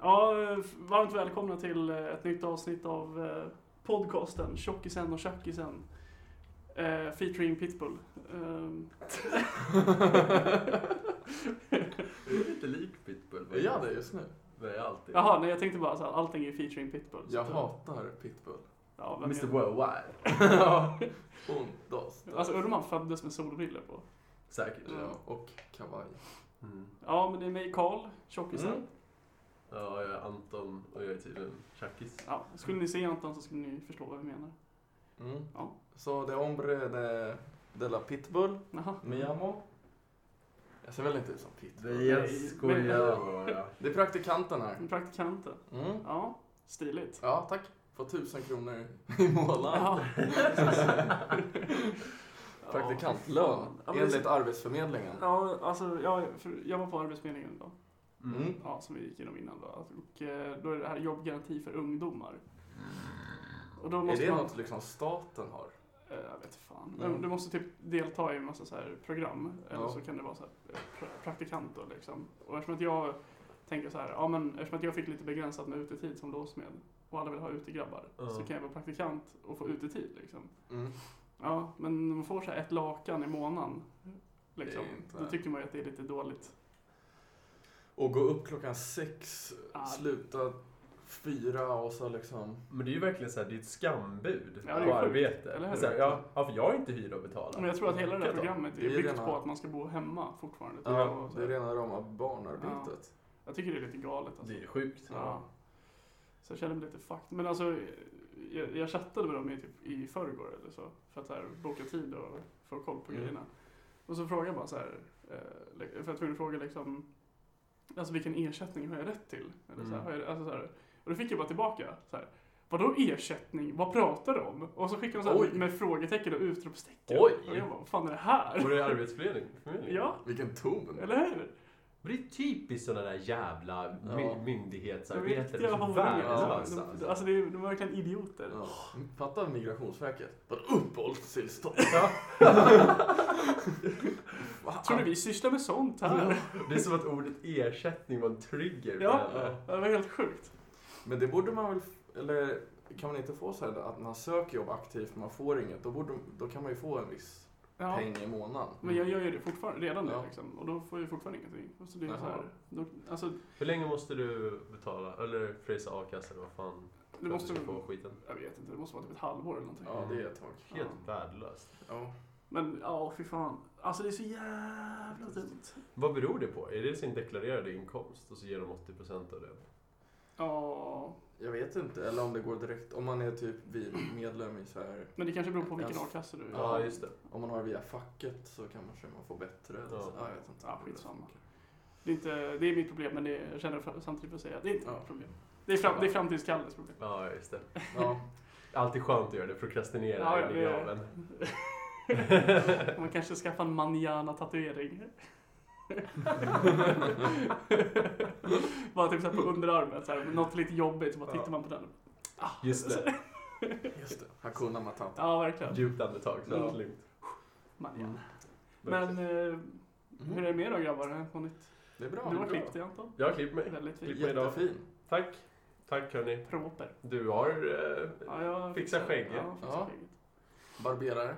Ja, varmt välkomna till eh, ett nytt avsnitt av eh, podcasten Tjockisen och Tjackisen. Eh, featuring Pitbull. Ehm, Du är lite lik Pitbull. Är jag det just nu? Det är alltid. Jaha, nej jag tänkte bara så här, allting är featuring Pitbull. så Jag att, hatar Pitbull. Ja, Mr är- Worldwide. Ja. Hon, dos, dos. Alltså undrar om han föddes med solbrillor på. Säkert. Ja, och kavaj. Mm. Ja, men det är mig Karl, Tjockisen. Mm. Ja, jag är Anton och jag är tydligen tjackis. Ja, skulle ni se Anton så skulle ni förstå vad vi menar. Mm. Ja. Så det hombre de, de la Pitbull, Jaha. mi amo. Jag ser väl inte ut som Pitbull. Det är Nej, skojar. Det är praktikanten här. En praktikanten. Mm. Ja, stiligt. Ja, tack. Får tusen kronor i månaden. Ja. Praktikantlön, Ja, enligt Arbetsförmedlingen. Ja, alltså jag, för jag var på Arbetsförmedlingen idag. Mm. Ja, som vi gick igenom innan då. Och eh, då är det här jobbgaranti för ungdomar. Och då Är måste det man, något liksom staten har? eh, jag vet fan. Mm. Du måste typ delta i en massa så här program. Eller Ja. så kan det vara så här eh, pra- praktikant då liksom. Och eftersom att jag tänker så här, ja men eftersom att jag fick lite begränsat med utetid som låsmed och alla vill ha utegrabbar. Ja. Så kan jag vara praktikant och få utetid liksom. Mm. Ja, men man får så här ett lakan i månaden. Liksom. Det är inte- Då tycker man ju att det är lite dåligt. Och gå upp klockan sex, Ja. sluta fyra och så liksom... Men det är ju verkligen så här, det är ett skambud Ja, det är på sjukt, arbete. eller hur? Så här, ja, ja, för jag har inte hyra att betala. Men jag tror att hela det ta? programmet Det är är byggt rena- på att man ska bo hemma fortfarande. Ja, det är här. rena rama barnarbetet. Jag tycker det är lite galet alltså. Det är sjukt. Ja. Så jag känner mig lite fucked. Men alltså, jag, jag chattade med dem i, typ, i förrgår eller så. För att så här, boka tid och få koll på Mm. grejerna. Och så frågade jag bara så här, eh, för jag var tvungen att fråga liksom, alltså vilken ersättning har jag rätt till? Eller så här, Mm. har jag, alltså så här, och då fick jag bara tillbaka så här, Vadå ersättning? Vad pratar du om? Och så skickade de så här Oj. med frågetecken och utropstecken. Oj. Och jag bara, vad fan är det här? Var det arbetsförmedling? Förmedling? Ja, Vilken ton! eller hur? Men det är typiskt sådana där jävla Ja. my- myndighetsarbetare. Riktiga Det är hårdingar. värdelösa. De- alltså. Alltså det är, de är verkligen idioter. Ja. Fatta Migrationsverket. Bara uppehållstillstånd. Fan. Tror du vi sysslar med sånt här? Det är som att ordet ersättning var en trigger Ja, det var helt sjukt. Men det borde man väl... Eller kan man inte få så här att man söker jobb aktivt men man får inget. Då, borde, då kan man ju få en viss Ja. peng i månaden. Men jag gör ju det fortfarande, redan nu Ja. liksom. Och då får jag fortfarande ingenting. Så det är så här, då, alltså, Hur länge måste du betala? Eller frysa a-kassa eller vad fan? det måste, du få skiten. jag vet inte, det måste vara typ ett halvår eller någonting. Ja, det är ett tag. Helt Ja. värdelöst. Ja. Men ja, fy fan. Alltså det är så jävla dumt. Vad beror det på? Är det sin deklarerade inkomst och så ger de 80% av det? Ja, Jag vet inte. Eller om det går direkt. Om man är typ medlem i så här. men det kanske beror på vilken Ja. a-kassa du Ja, just det. Om man har via facket så kanske man får bättre. eller Ja. så. Ja, jag vet inte. Ja, skitsamma. Det är, inte, det är mitt problem, men det är, jag känner för- samtidigt för att säga att det är inte Ja. mitt problem. Det är, fram, det är framtidskalles problem. Ja, just det. Ja. Alltid skönt att göra det, prokrastinera Ja, in i graven. Man kanske skaffar en manjana-tatuering. Bara typ såhär på underarmen, såhär, något lite jobbigt, så bara tittar man på den. Ah, Just det. Just det. Hakuna Matata. Ja, verkligen. Djupt andetag, så Ja. allt lugnt. Manjana. Verkligen. Men eh, hur är det med då grabbar? Har nytt? Det är bra. Du har klippt dig Anton? Jag har klippt mig. Väldigt idag. Jättefin. Tack. Tack hörni. Proper. Du har... Eh, Ja, jag Fixa skägget. Ja, fixa Ja. skägget. Barberare.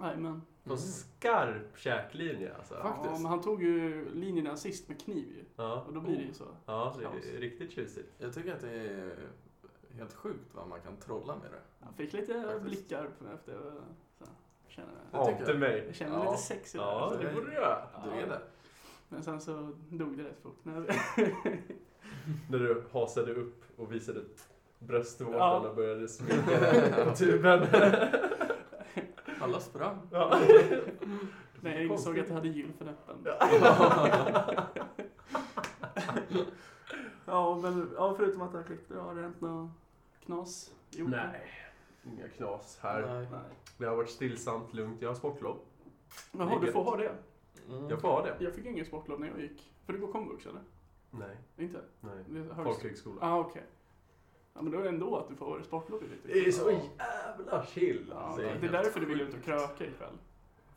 Jajamän. På Mm. skarp käklinje alltså. Faktiskt. Ja, men han tog ju linjerna sist med kniv ju. Ja. Och då blir det ju så. Ja, det Kaos. är riktigt tjusigt. Jag tycker att det är helt sjukt vad man kan trolla med det. Han fick lite Faktiskt. blickar efter. Så, känner, Det tycker Ante jag. mig. jag känner mig Ja. lite sexig. Ja, efter det borde du göra. Du är det. Men sen så dog det rätt fort. När du hasade upp och visade bröstvårtan Ja. och började dig på tuben. Alla sprang. Ja. Nej, jag insåg att jag hade gyll för läppen. Ja, men ja, förutom att jag klippte, har det hänt något knas? Jo. Nej, inga knas här. Nej. Det har varit stillsamt, lugnt. Jag har sportlov. Jaha, du får ha det. Mm. Jag får ha det. Jag fick ingen sportlov när jag gick. För du går komvux eller? Nej, Inte? nej. Folkhögskola. Ah, okej. Ja, men då är det ändå att du får sportlov. är lite Det är så jävla chill. Ja, alltså. det är därför du vill ut och kröka ikväll.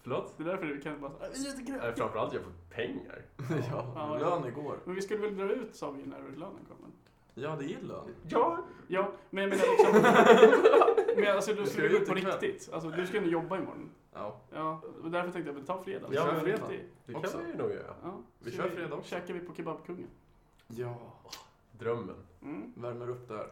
Förlåt? Det är därför vi kan bara så, "Äh, vi äter Nej, gröt. framförallt jag får pengar. ja, Ja, lön igår. Men vi skulle väl dra ut sa vi när lönen kommer. Ja, det är lön. Ja, Ja, men jag menar liksom... men alltså du skulle ju gå ut på riktigt. Alltså du ska ändå jobba imorgon. Ja, Ja, och därför tänkte jag, ta fredag. Vi kör på fredag. det kan Också. vi ju nog göra. Ja, Vi kör fredag också. käkar vi på Kebabkungen. ja. Drömmen. Mm. Värmer upp där.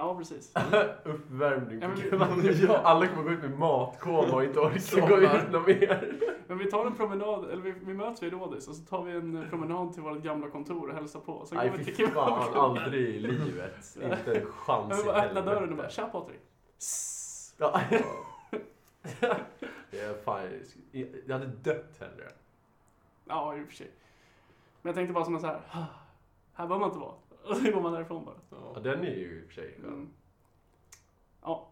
Ja, precis. Uppvärmning Ja, på men-. Ja. Alla kommer gå ut med matkoma och inte orka gå ut något mer. Men vi tar en promenad, eller vi, vi möts vid Rådis och så tar vi en promenad till vårt gamla kontor och hälsar på. Sen Nej fy fan, aldrig i livet. Inte en chans Jag i vill bara öppna dörren och bara, tja Patrik. Ja. Ja. Det är fan, jag hade dött hellre. Ja, i och för sig. Men jag tänkte bara som en så här, "Ah, här behöver man inte vara. Och så går man därifrån bara. Ja, Ja. den är ju i och för sig skön. Mm. Ja.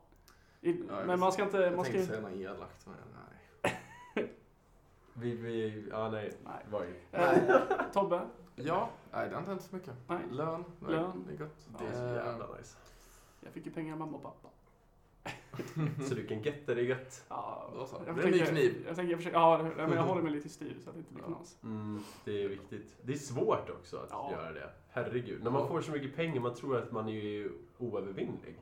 I, jag men man ska inte, Jag man ska tänkte ju... säga något elakt, men nej. Vi, vi, ja nej. Nej. Var ju. Eh, Tobbe, Ja, nej det har inte hänt så mycket. Nej. Lön, nej, Lön. det är gött. Det är så Eh, jävla nice. jag fick ju pengar av mamma och pappa. Så du kan getta det gött. Ja, Då så. jag Det är en ny kniv. Jag tänker, jag försöker, ja, men jag håller mig lite styr så att det inte blir Ja. knas. Mm, det är viktigt. Det är svårt också att Ja. göra det. Herregud. När man får så mycket pengar, man tror att man är oövervinnlig.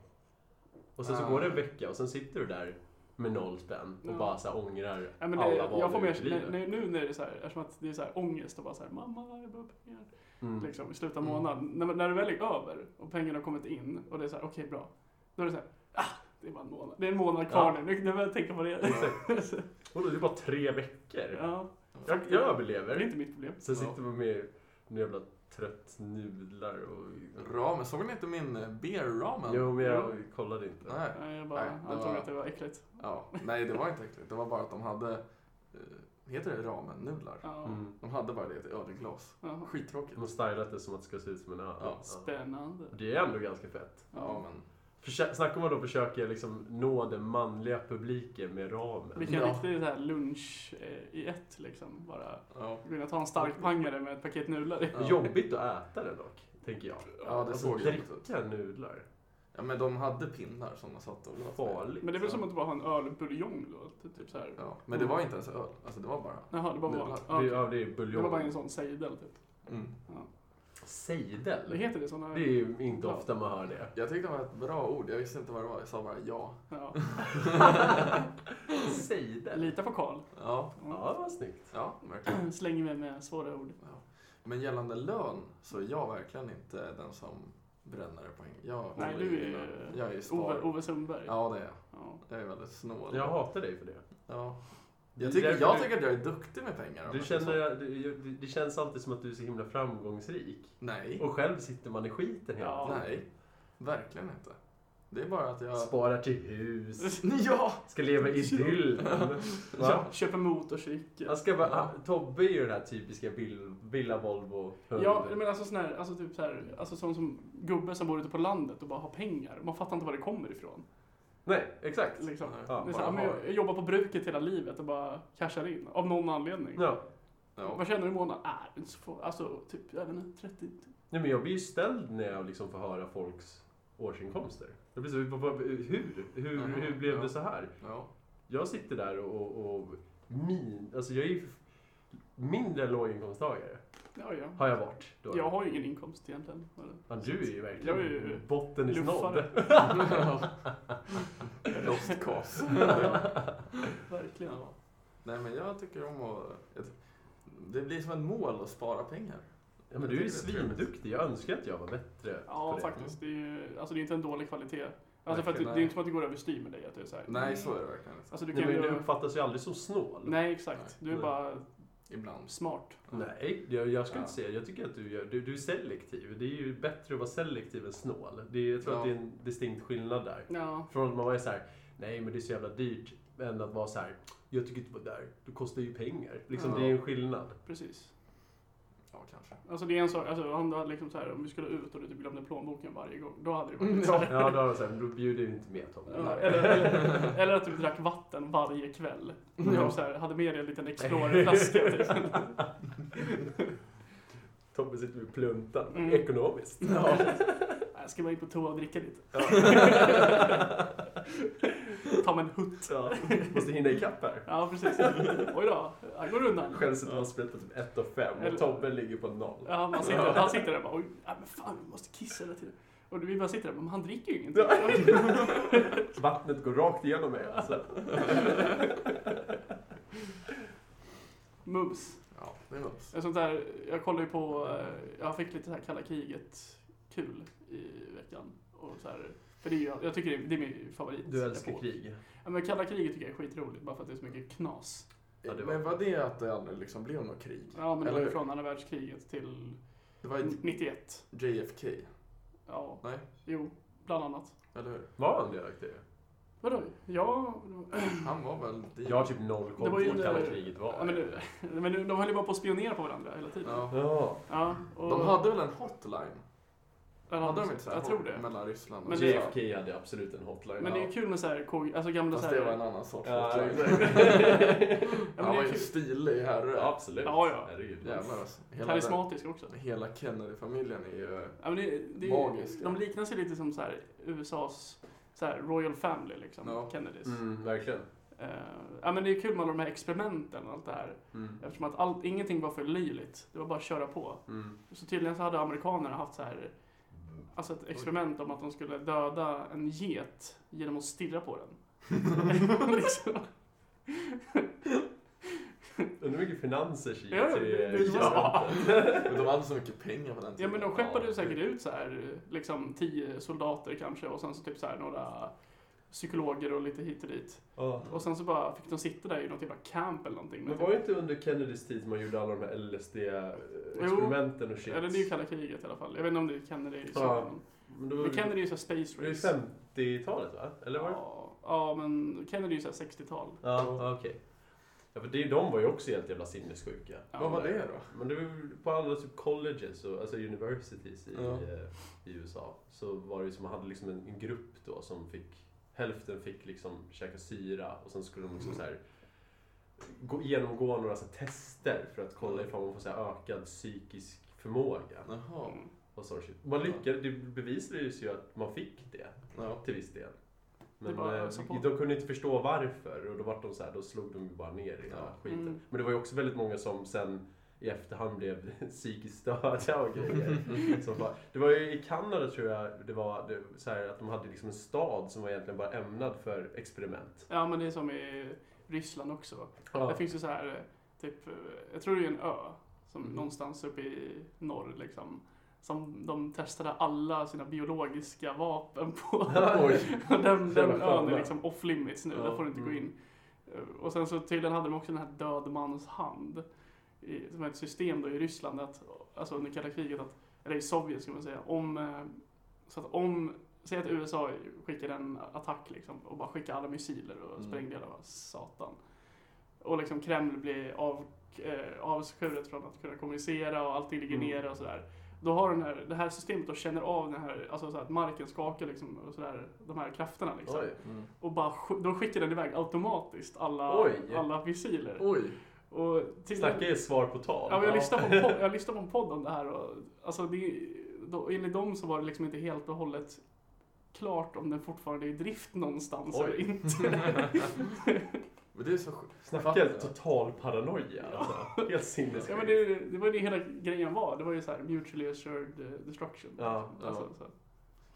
Och sen så går det en vecka och sen sitter du där med noll spänn och Ja. bara så här ångrar Ja, men det, alla val jag får mer, livet. när, nu när det är så här, eftersom att det är så här ångest och bara så här, mamma, jag behöver pengar. Mm. Liksom, i slutet av Mm. månaden. När, när det väl är över och pengarna har kommit in och det är så här, okej bra. Då är det så här, ah, det är bara en månad. Det är en månad kvar Ja. nu. Nu behöver jag tänka på det. Exakt. Då är det bara tre veckor. ja, Jag, jag det är överlever. inte mitt problem. Sen sitter man med en jävla trött nudlar och... Ramen, såg ni inte min eh, beer-ramen? Jo, men jag kollade inte. Nej. Nej, jag bara Nej, det antog var- att det var äckligt. Ja, nej det var inte äckligt. Det var bara att de hade, eh, heter det ramen-nudlar? Ja. Mm. De hade bara det i ett ölglas. Skittråkigt. De har stylat det som att det ska se ut som en öl. Ja. Spännande. Det är ändå ganska fett. Ja, men Snacka om att då försöka liksom nå den manliga publiken med ramen. Vilken Ja. riktig så här lunch eh, i ett liksom. Bara ja. vilja ta en starkpangare med ett paket nudlar. Ja. Jobbigt att äta den dock, tänker jag. Ja, det Alltså, såg dricka nudlar. Ja, men de hade pinnar som de satt och åt. Farligt. Men det är väl som att bara ha en ölbuljong då? Typ så här. Ja, men det var inte ens öl. Alltså det var bara... Jaha, det bara var, Nudlar. ja, Det, ja, det är det buljong. var bara en sån sejdel typ. Mm. Ja. Sejdel? Det heter det såna? Det är ju inte Ja. ofta man hör det. Jag tyckte det var ett bra ord. Jag visste inte vad det var. Jag sa bara ja. Ja. Sejdel? Lita på Karl. Ja, Ja, det var snyggt. ja verkligen. Slänger med med svåra ord. Ja. Men gällande lön så är jag verkligen inte den som bränner poäng. Jag Nej, du är. Jag är Ove. Ove Sundberg. Ja, det är jag. Ja. Jag är väldigt snål. Jag hatar dig för det. Ja. Jag, tycker, jag tycker att jag är duktig med pengar. Du känner, du, det- det känns alltid som att du är så himla framgångsrik. Nej. Och själv sitter man i skiten hela Ja. tiden. Nej. Verkligen inte. Det är bara att jag... Sparar till hus. Ja! Ska leva idyllen. Va? Ja. Köper motorcykel. Jag ska bara, ah, Tobbe är ju den här typiska bil, villa Volvo Ja, men alltså sån här, alltså typ så här, alltså sån som gubbe som bor ute på landet och bara har pengar. Man fattar inte var det kommer ifrån. Nej, exakt. Liksom. Ja, det är så här, men jag, jag jobbar på bruket hela livet och bara cashar in. Av någon anledning. Ja. Ja. Vad tjänar du i månaden? Äh, alltså typ, jag vet inte, 30. Nej, men jag blir ju ställd när jag liksom får höra folks årsinkomster. Jag blir så, hur? Hur, Jaha, hur blev ja. det så här? Ja. Jag sitter där och, och min, alltså jag är ju mindre låginkomsttagare. Ja, ja. Har jag varit. Då. Jag har ju ingen inkomst egentligen. Ja, du är ju verkligen Jag är ju botten i luffare. snodd. Lost cause. Verkligen. Ja. Nej men jag tycker om att... Det blir som ett mål att spara pengar. Ja, men du är ju svinduktig. Jag önskar att jag var bättre Ja, det. faktiskt. Det är ju, alltså det är inte en dålig kvalitet. Alltså för att det, det är inte som att det går överstyr med dig. Att det är så här, Nej, så är det verkligen. Alltså du Nej, kan men ju... du uppfattas ju aldrig som snål. Nej, exakt. Du är Nej. bara Ibland. smart. Nej, jag, jag skulle Ja. inte säga Jag tycker att du, gör, du, du är selektiv. Det är ju bättre att vara selektiv än snål. Det är, jag tror Ja. att det är en distinkt skillnad där. Ja, Från att man var så här, nej men det är så jävla dyrt. Än att vara så här, jag tycker inte vara där. Det kostar ju pengar. Liksom, Ja. Det är en skillnad. precis. Ja, kanske. Alltså det är en sak, alltså om du hade liksom så här, om vi skulle ut och du typ glömde plånboken varje gång, då hade det varit Mm, så här. Ja, då, har jag så här, då bjuder du inte med Tom. Ja, eller, eller, eller att du drack vatten varje kväll. Ja. Ja. Så här, hade med dig en liten Explorer-flaska. Typ. Tobbe sitter med pluntan. Mm. Ekonomiskt. Ja. Ska bara in på toa och dricka lite. Ta med en hutt. Ja, måste hinna ikapp här. Ja, precis. Oj då, här går undan. Själv sitter man och spelar på typ 1 och 5 Eller- och Tobbe ligger på 0. Ja, man sitter, han sitter där och bara oj, ja, men fan vi måste kissa hela tiden. Och vi bara sitter där, men han dricker ju ingenting. Vattnet går rakt igenom mig alltså. Mums. Ja, det är mums. Sånt där, jag kollade ju på, eh, jag fick lite så här kalla kriget kul i veckan. Och så här, för det är ju, jag tycker det är, det är min favorit. Du älskar epok. krig. Ja, men kalla kriget tycker jag är skitroligt, bara för att det är så mycket knas. Ja, det var- Men var det att det aldrig liksom blev något krig? Ja, men det var Eller- ju från andra världskriget till Det var ett 91. JFK, Ja, nej? jo, bland annat. Eller hur? Var han delaktig? Vadå? Ja, Han var väl dit? Jag har typ noll Det koll på vad kalla kriget var. ja men, nu- men de höll ju bara på att spionera på varandra hela tiden. Ja. Ja. Ja, och, De hade väl en hotline? Ja, Hade de inte så här Jag tror det. Mellan Ryssland och Men? JFK hade absolut en hotline. Men det är ju kul med så här, alltså gamla så Fast här... det var en annan sorts Ja, hotline. Ja, Han det var är ju kul. stilig herre. Absolut. Ja, ja. Herregud. Jävlar alltså. Hela, Karismatisk också. hela Kennedy-familjen är ju... Ja, men det, det, Magiska. de liknar sig lite som så här, USAs så här, Royal Family, liksom, Ja. Kennedys. Mm, verkligen. Eh, ja, men det är kul med alla de här experimenten och allt det här. Mm. Eftersom att allt, ingenting var för löjligt. Det var bara att köra på. Mm. Så tydligen så hade amerikanerna haft så här, alltså ett experiment om att de skulle döda en get genom att stirra på den. liksom. Undrar hur mycket finanser gick Ja, till det- det- ja. Men de hade så mycket pengar på den Ja tiden. men de skeppade ju Ja. säkert ut så här, liksom tio soldater kanske och sen så typ så här några psykologer och lite hit och dit. Ja. Och sen så bara fick de sitta där i något jävla camp eller någonting. Men var typ, det inte under Kennedys tid som man gjorde alla de här LSD-experimenten och shit? eller det är ju kalla kriget i alla fall. Jag vet inte om det är Kennedy. Ja. men- Men, då, Men Kennedy är ju så här space det är ju race. 50-talet va? Eller var det? Ja, ja men Kennedy är ju så här 60-tal. Ja, okej. Ja, för det, de var ju också helt jävla sinnessjuka. Ja, Vad var det då? Men det var ju på alla typ colleges, och, alltså universities i, Ja. eh, i USA, så var det ju som man hade liksom en, en grupp då som fick, hälften fick liksom käka syra och sen skulle de liksom så här gå, genomgå några så här tester för att kolla ifall man får så här ökad psykisk förmåga. Jaha. Mm. Och så. Man lyckades, det bevisades ju att man fick det Ja. till viss del. Men var eh, de kunde inte förstå varför och då var de så här, då slog de ju bara ner i Ja. skiten. Mm. Men det var ju också väldigt många som sen i efterhand blev psykiskt störda och grejer. bara, det var ju i Kanada tror jag det var det, så här, att de hade liksom en stad som var egentligen bara ämnad för experiment. Ja men det är som i Ryssland också. Ja. Det finns ju så här, eh, typ, eh, jag tror det är en ö. Som Mm. någonstans uppe i norr liksom. Som de testade alla sina biologiska vapen på. Den den ön är liksom off limits nu, Ja, där får du inte gå mm. in. Eh, Och sen så tydligen hade de också den här död mans hand. I, som ett system då i Ryssland, att, alltså under kalla kriget, att, eller i Sovjet ska man säga, om, eh, så att om, säg att USA skickar en attack liksom, och bara skickar alla missiler och Mm. sprängde hela satan. Och liksom Kreml blir av, eh, avskuret från att kunna kommunicera och allting ligger Mm. nere och sådär. Då har den här, det här systemet då känner av den här, alltså så att marken skakar liksom och sådär, de här krafterna liksom. Oj. Mm. Och bara, då skickar den iväg automatiskt alla, Oj. alla missiler. Oj. Och till, Snacka är svar på tal. ja, jag, lyssnade på podd, jag lyssnade på en podd om det här och alltså det, då, enligt dem så var det liksom inte helt och hållet klart om den fortfarande är i drift någonstans Oj. eller inte. Men det är så. Snacka total paranoia alltså. Helt sinnessjukt. ja, men det, det var det hela grejen var. Det var ju så här mutually assured eh, destruction. Ja, alltså, ja. så.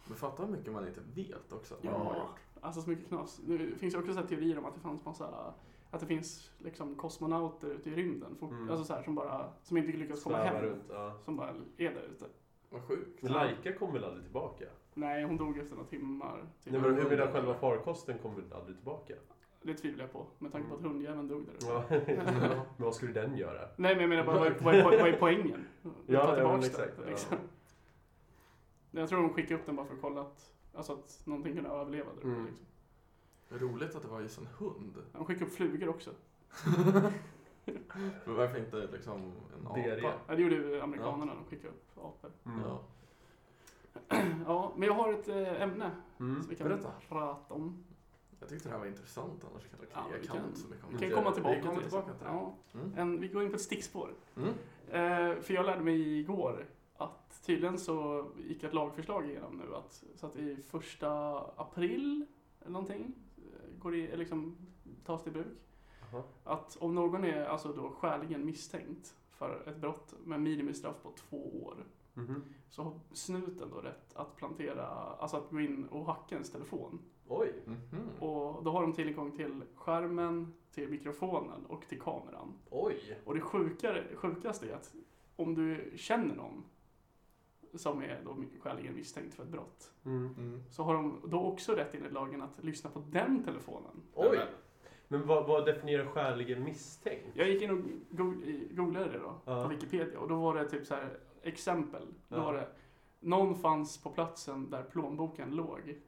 Men fatta hur mycket man inte vet också. Ja. Alltså så mycket knas. Det finns ju också så här teorier om att det fanns massa att det finns liksom kosmonauter ute i rymden fort, Mm. alltså så här, som, bara, som inte lyckas komma Svävar hem. runt. Ja. Som bara är där ute. Vad sjukt. Men Laika kom väl aldrig tillbaka? Nej, hon dog efter några timmar. Typ. Nej, men hur menar själva farkosten kom väl aldrig tillbaka? Det tvivlar jag på, med tanke på att hundjäveln dog där ute. Ja. Ja. men vad skulle den göra? Nej, men jag menar bara, vad är, vad är, vad är poängen? Ja, Ta ja, tillbaks men den, exakt, ja. liksom. Jag tror de skickade upp den bara för att kolla att, alltså att någonting kunde överleva där uppe. Mm. Liksom. Roligt att det var just en hund. De skickade upp flugor också. Men varför inte liksom en apa? Ja, det gjorde ju amerikanerna, de skickade upp apor. Mm. Ja. Ja, men jag har ett äh, ämne Mm. som vi kan Berätta. prata om. Jag tyckte det här var intressant annars kan jag, Ja, jag vi kan kan- inte så mycket om Vi det. kan komma tillbaka Vi kommer tillbaka till det. Ja, Mm. en, vi går in på ett stickspår. Mm. Eh, för jag lärde mig igår att tydligen så gick ett lagförslag igenom nu att så att i första april eller någonting, eh, går i, liksom, tas till bruk. Jaha. Att om någon är alltså då skäligen misstänkt för ett brott med minimistraff på två år Mhm. så har snuten då rätt att plantera, alltså att gå in och hacka ens telefon. Oj. Mhm. Och då har de tillgång till skärmen, till mikrofonen och till kameran. Oj. Och det sjukare, sjukaste är att om du känner någon som är då skäligen misstänkt för ett brott Mm. Mm. så har de då också rätt enligt lagen att lyssna på den telefonen. Oj. Men vad, vad definierar skäligen misstänkt? Jag gick in och googlade det då Ja. på Wikipedia och då var det typ så här exempel. Då Ja. var det någon fanns på platsen där plånboken låg.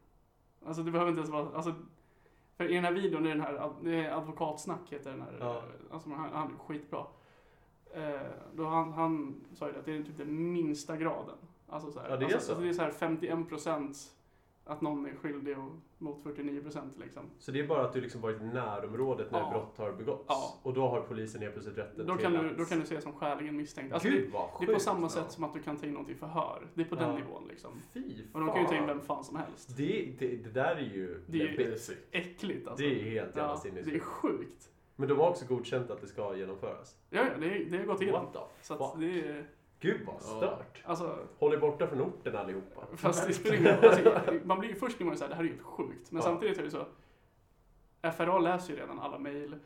Alltså det behöver inte ens vara, alltså för i den här videon, är den här, ad- det är advokatsnack heter den här, Ja. alltså han, han är skitbra. Eh, då han, han sa ju att det är typ den minsta graden. Alltså så här, Ja, det är alltså, så. Alltså det är så här 51 procent att någon är skyldig och mot 49 procent liksom. Så det är bara att du liksom varit i närområdet när Ja. brott har begåtts? Ja. Och då har polisen helt plötsligt rätten Då till kan, att... du, då kan du se som skäligen misstänkt. Alltså det, Gud vad det är på samma sätt som att du kan ta in någon till förhör. Det är på den Ja. nivån liksom. Fy Och de kan ju ta in fan. vem fan som helst. Det, det, det där är ju Det är ju-. Det. Äckligt alltså. Det är helt jävla ja, sinnessjukt. Det är sjukt. Men de har också godkänt att det ska genomföras. Ja, ja, det, det har gått igenom. What the Så fuck? att det är, Gud vad Ja. stört. alltså, Håll er borta från orten allihopa. fast det spelar ingen roll. Alltså, man blir ju först blir man ju såhär, det här är ju helt sjukt. Men Ja. samtidigt är det så, FRA läser ju redan alla mejl,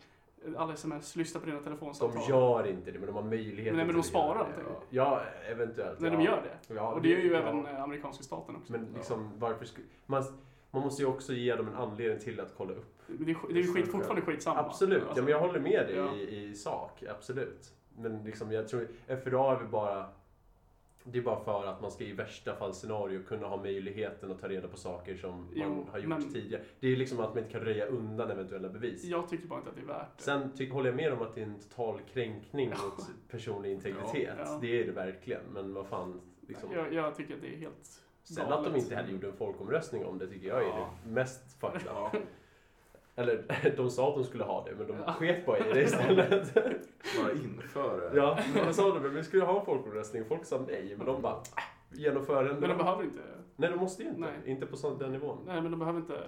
alla sms, lyssnar på dina De telefonsamtal. gör inte det, men de har möjligheten Nej, men de sparar allting. Ja, eventuellt. Nej, ja. de gör det. Ja, Och det gör ju ja. även eh, amerikanska staten också. Men liksom, varför skulle... Man, man måste ju också ge dem en anledning till att kolla upp. Det är, det är ju skit, fortfarande skitsamma. Absolut, ja, Alltså, men jag håller med dig Ja. i, i sak. Absolut. Men liksom, jag tror, FRA är väl bara... Det är bara för att man ska i värsta fall scenario kunna ha möjligheten att ta reda på saker som man Jo, har gjort men- tidigare. Det är liksom att man inte kan röja undan eventuella bevis. Jag tycker bara inte att det är värt det. Sen ty- håller jag med om att det är en total kränkning mot personlig integritet. Ja, ja. Det är det verkligen. Men vad fan. Liksom. Jag, jag tycker att det är helt Sen att de galet. inte heller gjorde en folkomröstning om det tycker jag är Ja. det mest fucked up. Ja. Eller de sa att de skulle ha det men de Ja. sket bara i det istället. Bara inför det. ja, men sa de vi skulle ha en folkomröstning. Folk sa nej men de bara "Ah, genomför den. Men de behöver inte, Nej de måste ju inte. Nej. Inte på den nivån. nej men de behöver inte,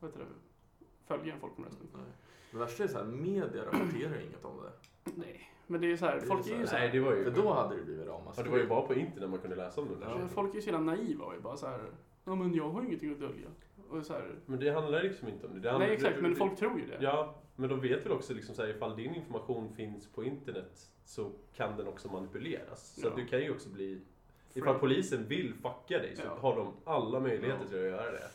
vad heter det, följa en folkomröstning. Nej. Det värsta är så här, media rapporterar inget om det. Nej, men det är så här, Det är folk så är här- ju så Nej här, det var ju... För då hade det blivit ja, ramaskri. det var ju bara på internet man kunde läsa om det där. Ja. folk är ju så jävla naiva och är bara så här, ja men jag har ingenting att dölja. Och så här, Men det handlar liksom inte om det. det handlar, nej exakt, det- men det- folk tror ju det. Ja, men de vet väl också liksom så här, ifall din information finns på internet så kan den också manipuleras. Så Ja. du kan ju också bli... Ifall polisen vill fucka dig så Ja. har de alla möjligheter Ja. till att göra det.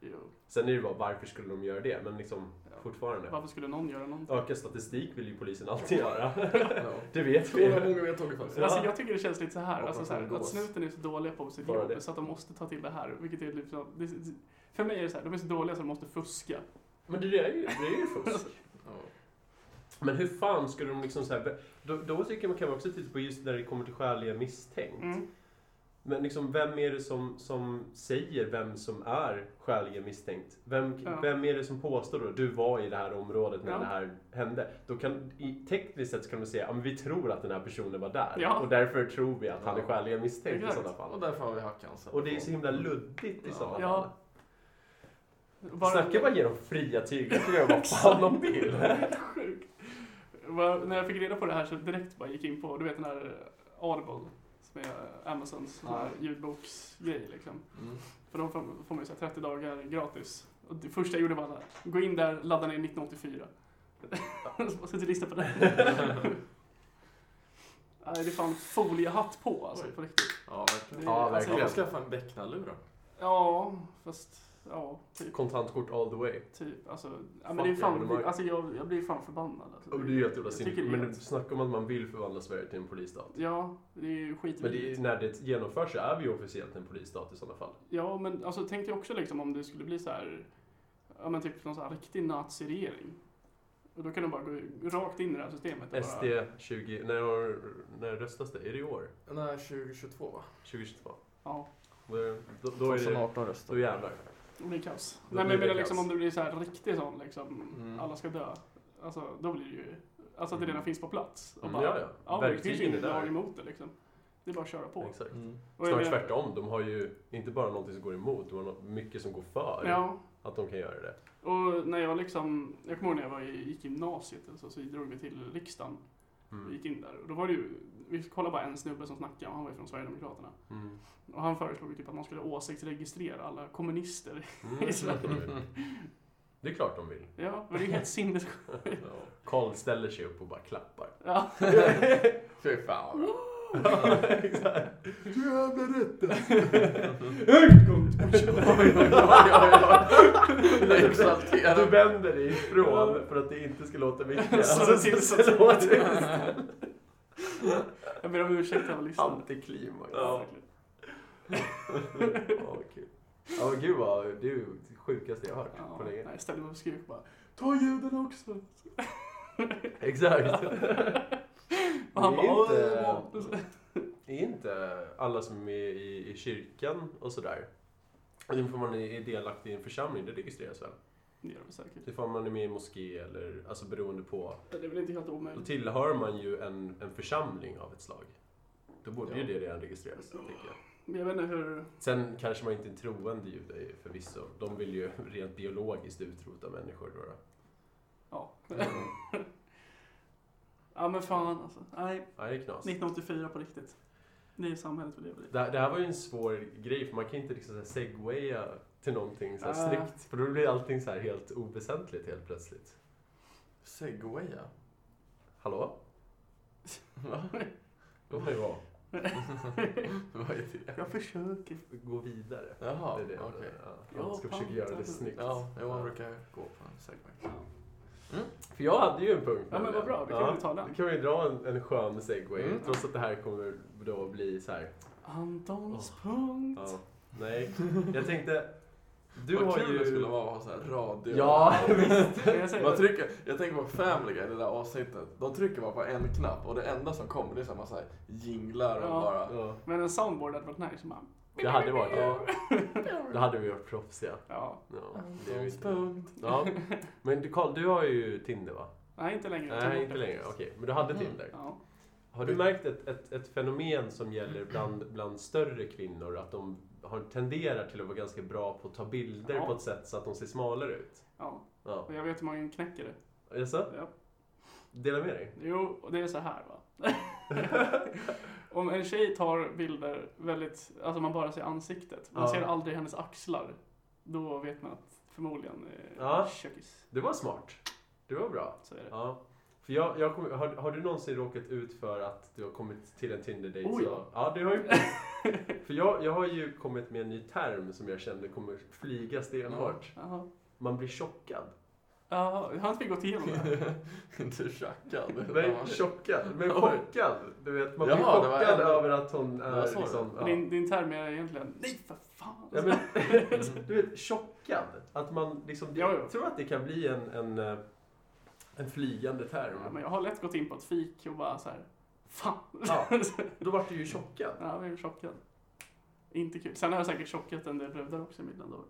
Jo. Sen är det bara varför skulle de göra det? Men liksom. Fortfarande. Varför skulle någon göra någonting? Öka statistik vill ju polisen alltid göra. Det vet vi. många vet taget fast. Ja. Alltså jag tycker det känns lite så här, alltså så här att snuten är så dåliga på sitt jobb så att de måste ta till det här. Vilket är liksom, det, för mig är det så här, de är så dåliga så de måste fuska. Men det är ju, det är ju fusk. Ja. Men hur fan skulle de liksom så här, då, då tycker man kan man också titta på just när det kommer till skäliga misstänkt. Mm. Men liksom, vem är det som, som säger vem som är skäligen misstänkt? Vem, Ja. vem är det som påstår då du var i det här området när Ja. det här hände? Då kan, i, tekniskt sett så kan man säga att vi tror att den här personen var där Ja. och därför tror vi att han är skäligen misstänkt i sådana fall. Och därför har vi hackans. Och det är så himla luddigt i Ja. sådana Ja. fall. Bara- Snacka bara ge dem fria tyglar för att göra vad fan de vill. Sjukt. När jag fick reda på det här så direkt bara gick in på, du vet den här Audible, är Amazons Ja. ljudboksgrej liksom. Mm. För då får får man ju så här 30 dagar gratis. Och det första jag gjorde var att gå in där, ladda ner 1984. Och sätta lista på det. Nej, det är fan foliehatt på alltså, Oj. på riktigt. Ja, verkligen. Det Ja, alltså, verkligen. Jag skaffa en becknarlur då. Ja, fast ja, typ. Kontantkort all the way. typ alltså, ja, men det är fan, evenemang. alltså jag, jag blir fan förbannad. Alltså. Men det är ju helt jävla det är Men helt- snacka om att man vill förvandla Sverige till en polisstat. Ja, det är ju skitvidrigt. Men det är, när det genomförs så är vi ju officiellt en polisstat i sådana fall. Ja, men alltså tänk dig också liksom om det skulle bli så här, ja men typ någon så här riktig naziregering. Och då kan de bara gå rakt in i det här systemet. och SD Bara, 20... När, när röstas det? Är det i år? Nej, 2022 va? 2022? ja, Då, då, då är det... 2018 Då jävlar. Det blir kaos. Då Nej men jag menar liksom om det blir så här riktig sån liksom, Mm. alla ska dö. Alltså då blir det ju, alltså att det redan finns på plats. Och Mm, bara, ja, ja. ja men det finns ju ingen lag där. emot det liksom. Det är bara att köra på. Exakt. Mm. Snarare tvärtom, de har ju inte bara någonting som går emot, de har mycket som går för Ja, att de kan göra det. och när jag liksom, jag kommer ihåg när jag var i, gick i gymnasiet, alltså, så drog vi till riksdagen Mm. gick in där. Och då var det ju, vi kollade bara en snubbe som snackade, och han var ju från Sverigedemokraterna. Mm. Och han föreslog ju typ att man skulle åsiktsregistrera alla kommunister. Mm. I Sverige. Det är klart de vill. Ja, men det är helt sinnessjukt. Karl ställer sig upp och bara klappar. Ja. Fy fan. Exakt. Du jävla rätt. Exalterad. Du vänder dig ifrån för att det inte ska låta mycket. Så Alltså, till- så det låter Jag ber om ursäkt alla lyssnare. antiklimax. Ja, Ja, kul. Ja, men gud vad, det är ju det sjukaste jag har hört Ja, på länge. jag ställde mig och skrek bara Ta judarna också! Exakt. Och han Det är bara inte- "Åh, mat." Är inte alla som är med i, i kyrkan och sådär, ifall man är delaktig i en församling, det registreras väl? Det gör det säkert. Ifall man är med i moské eller, alltså beroende på, Det är väl inte helt då omöjligt. tillhör man ju en, en församling av ett slag. Då borde ju Ja. det redan registreras, tänker jag. Jag vet inte hur... Sen kanske man inte är en troende jude förvisso. De vill ju rent biologiskt utrota människor då. då. Ja. ja men fan alltså. Nej, Nej, det är knas. 1984 på riktigt. Det är samhället vi lever i. Det, det här var ju en svår grej, för man kan inte liksom segwaya till någonting så här Ah. snyggt. För då blir allting så här helt oväsentligt helt plötsligt. Segwaya? Hallå? Va? Låt mig vara. Vad är det? Jag försöker. Gå vidare. Jaha, det är det. okej. Ja, Ja, man ska försöka göra det snyggt. Ja, jag Ja. brukar gå på en segway. För jag hade ju en punkt. Ja, men vad bra. Då kan vi ta den. Då kan vi dra en, en skön segway. Mm. Trots att det här kommer då bli så här. Antons punkt. Ja, nej, jag tänkte... Du Vad har kul ju... det skulle vara att ha så här radio. Ja, visst. Man trycker, jag tänker på Family Guy, det där avsnittet. De trycker bara på en knapp och det enda som kommer det är så här jinglar och Ja. bara... Ja, Men en soundboard hade varit nice. Man. Det hade varit Ja. Då hade vi varit proffsiga. Ja. Ja, det är vi. Ja. Men du, Carl, du har ju Tinder va? Nej, inte längre. Nej, inte längre. Okej, men du hade Mm. Tinder. Ja. Har du märkt ett, ett, ett fenomen som gäller bland, bland större kvinnor? Att de har, tenderar till att vara ganska bra på att ta bilder Ja. på ett sätt så att de ser smalare ut? ja. Ja. Och jag vet hur man knäcker det. Är det så? Ja. Dela med dig. Jo, och det är så här va. Om en tjej tar bilder väldigt, alltså man bara ser ansiktet. Man Ja. ser aldrig hennes axlar. Då vet man att förmodligen är Ja. kökis. Det var smart. Det var bra. Så är det. Ja. För jag, jag kom, har, har du någonsin råkat ut för att du har kommit till en Tinder-date? Oh, ja. ja, du har ju För jag, jag har ju kommit med en ny term som jag kände kommer flyga stenhårt. Jaha. Man blir chockad. Ja, har inte vi gått igenom det? Inte tjackad. Nej, chockad. Men chockad. Du vet, man blir Jaha, det var chockad en- över att hon är du? liksom... Ja. Din, din term är egentligen, nej för fan. Ja, men, du vet, chockad. Att man liksom... Ja, Jag ja. tror att det kan bli en, en, eh, en flygande term. Ja, men jag har lätt gått in på ett fik och bara så här, fan. Ja. Då vart du ju chockad. Ja, jag är chockad. Inte kul. Sen har jag säkert chockat en del brudar också i mina dagar.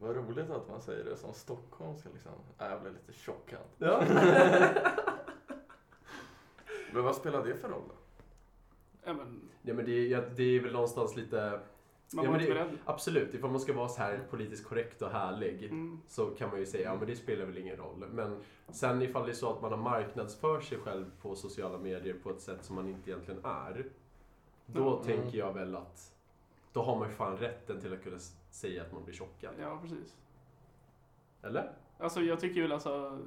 Vad roligt att man säger det som stockholmska liksom. Äh, jag blev lite chockad. Ja. Men vad spelar det för roll då? Ja, men ja men det, är- ja, det är väl någonstans lite... man Ja, men det-. Absolut, ifall man ska vara så här politiskt korrekt och härlig Mm. så kan man ju säga ja men det spelar väl ingen roll. Men sen ifall det är så att man har marknadsför sig själv på sociala medier på ett sätt som man inte egentligen är. Då Mm. tänker jag väl att då har man ju fan rätten till att kunna säga att man blir chockad. Ja, precis. Eller? Alltså jag tycker väl alltså,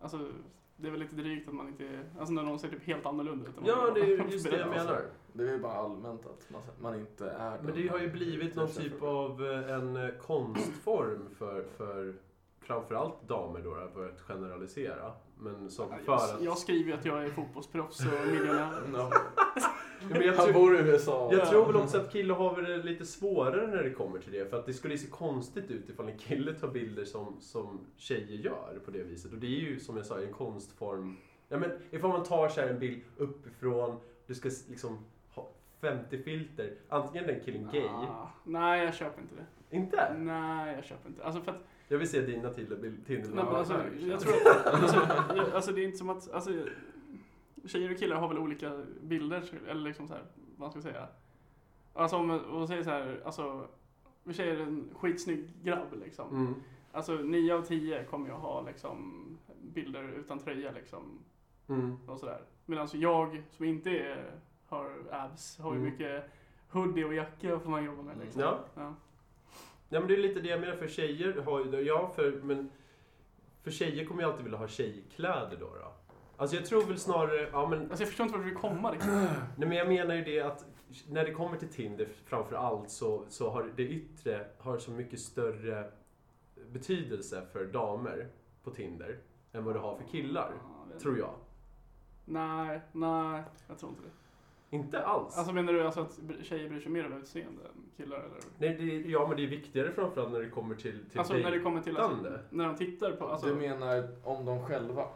alltså det är väl lite drygt att man inte, alltså när någon ser typ helt annorlunda ut. Ja, det är just det jag menar. Det är ju bara allmänt att man, man inte är Men det har ju blivit någon typ av eh, en eh, konstform för, för framförallt damer då, för att generalisera. Men som Ja, för Jag, att... jag skriver ju att jag är fotbollsproffs och miljonär. No. Men jag Han tror- bor i USA. Jag tror väl också att killar har det lite svårare när det kommer till det. För att det skulle se konstigt ut ifall en kille tar bilder som, som tjejer gör på det viset. Och det är ju som jag sa en konstform. Ja men ifall man tar så här en bild uppifrån, du ska liksom ha 50 filter. Antingen är den killen gay. Ah, nej, jag köper inte det. Inte? Nej, jag köper inte. Alltså för att, Jag vill se dina Tinder-bilder. alltså, jag tror, alltså, alltså det är inte som att, alltså, tjejer och killar har väl olika bilder, eller liksom så här, vad ska jag säga? Alltså om man säger så här, alltså, vi säger en skitsnygg grabb liksom. Mm. Alltså 9 av 10 kommer ju ha liksom bilder utan tröja liksom Mm. och sådär. Medan jag som inte är, har abs har ju Mm. mycket hoodie och jacka får man jobba med liksom. Ja. Ja. Ja men det är lite det jag menar, för tjejer har ju, ja för, men för tjejer kommer ju alltid vilja ha tjejkläder då. då. Alltså jag tror väl snarare, ja men, Alltså jag förstår inte vart du vill komma liksom. nej men jag menar ju det att när det kommer till Tinder framför allt så, så har det yttre har så mycket större betydelse för damer på Tinder än vad det har för killar, Ja, tror jag. Nej, nej, jag tror inte det. Inte alls. Alltså menar du alltså att tjejer bryr sig mer om utseende än killar eller? Nej, det, ja men det är viktigare framförallt när det kommer till, till Alltså när det kommer till alltså, när de tittar på, alltså, Du menar om de själva?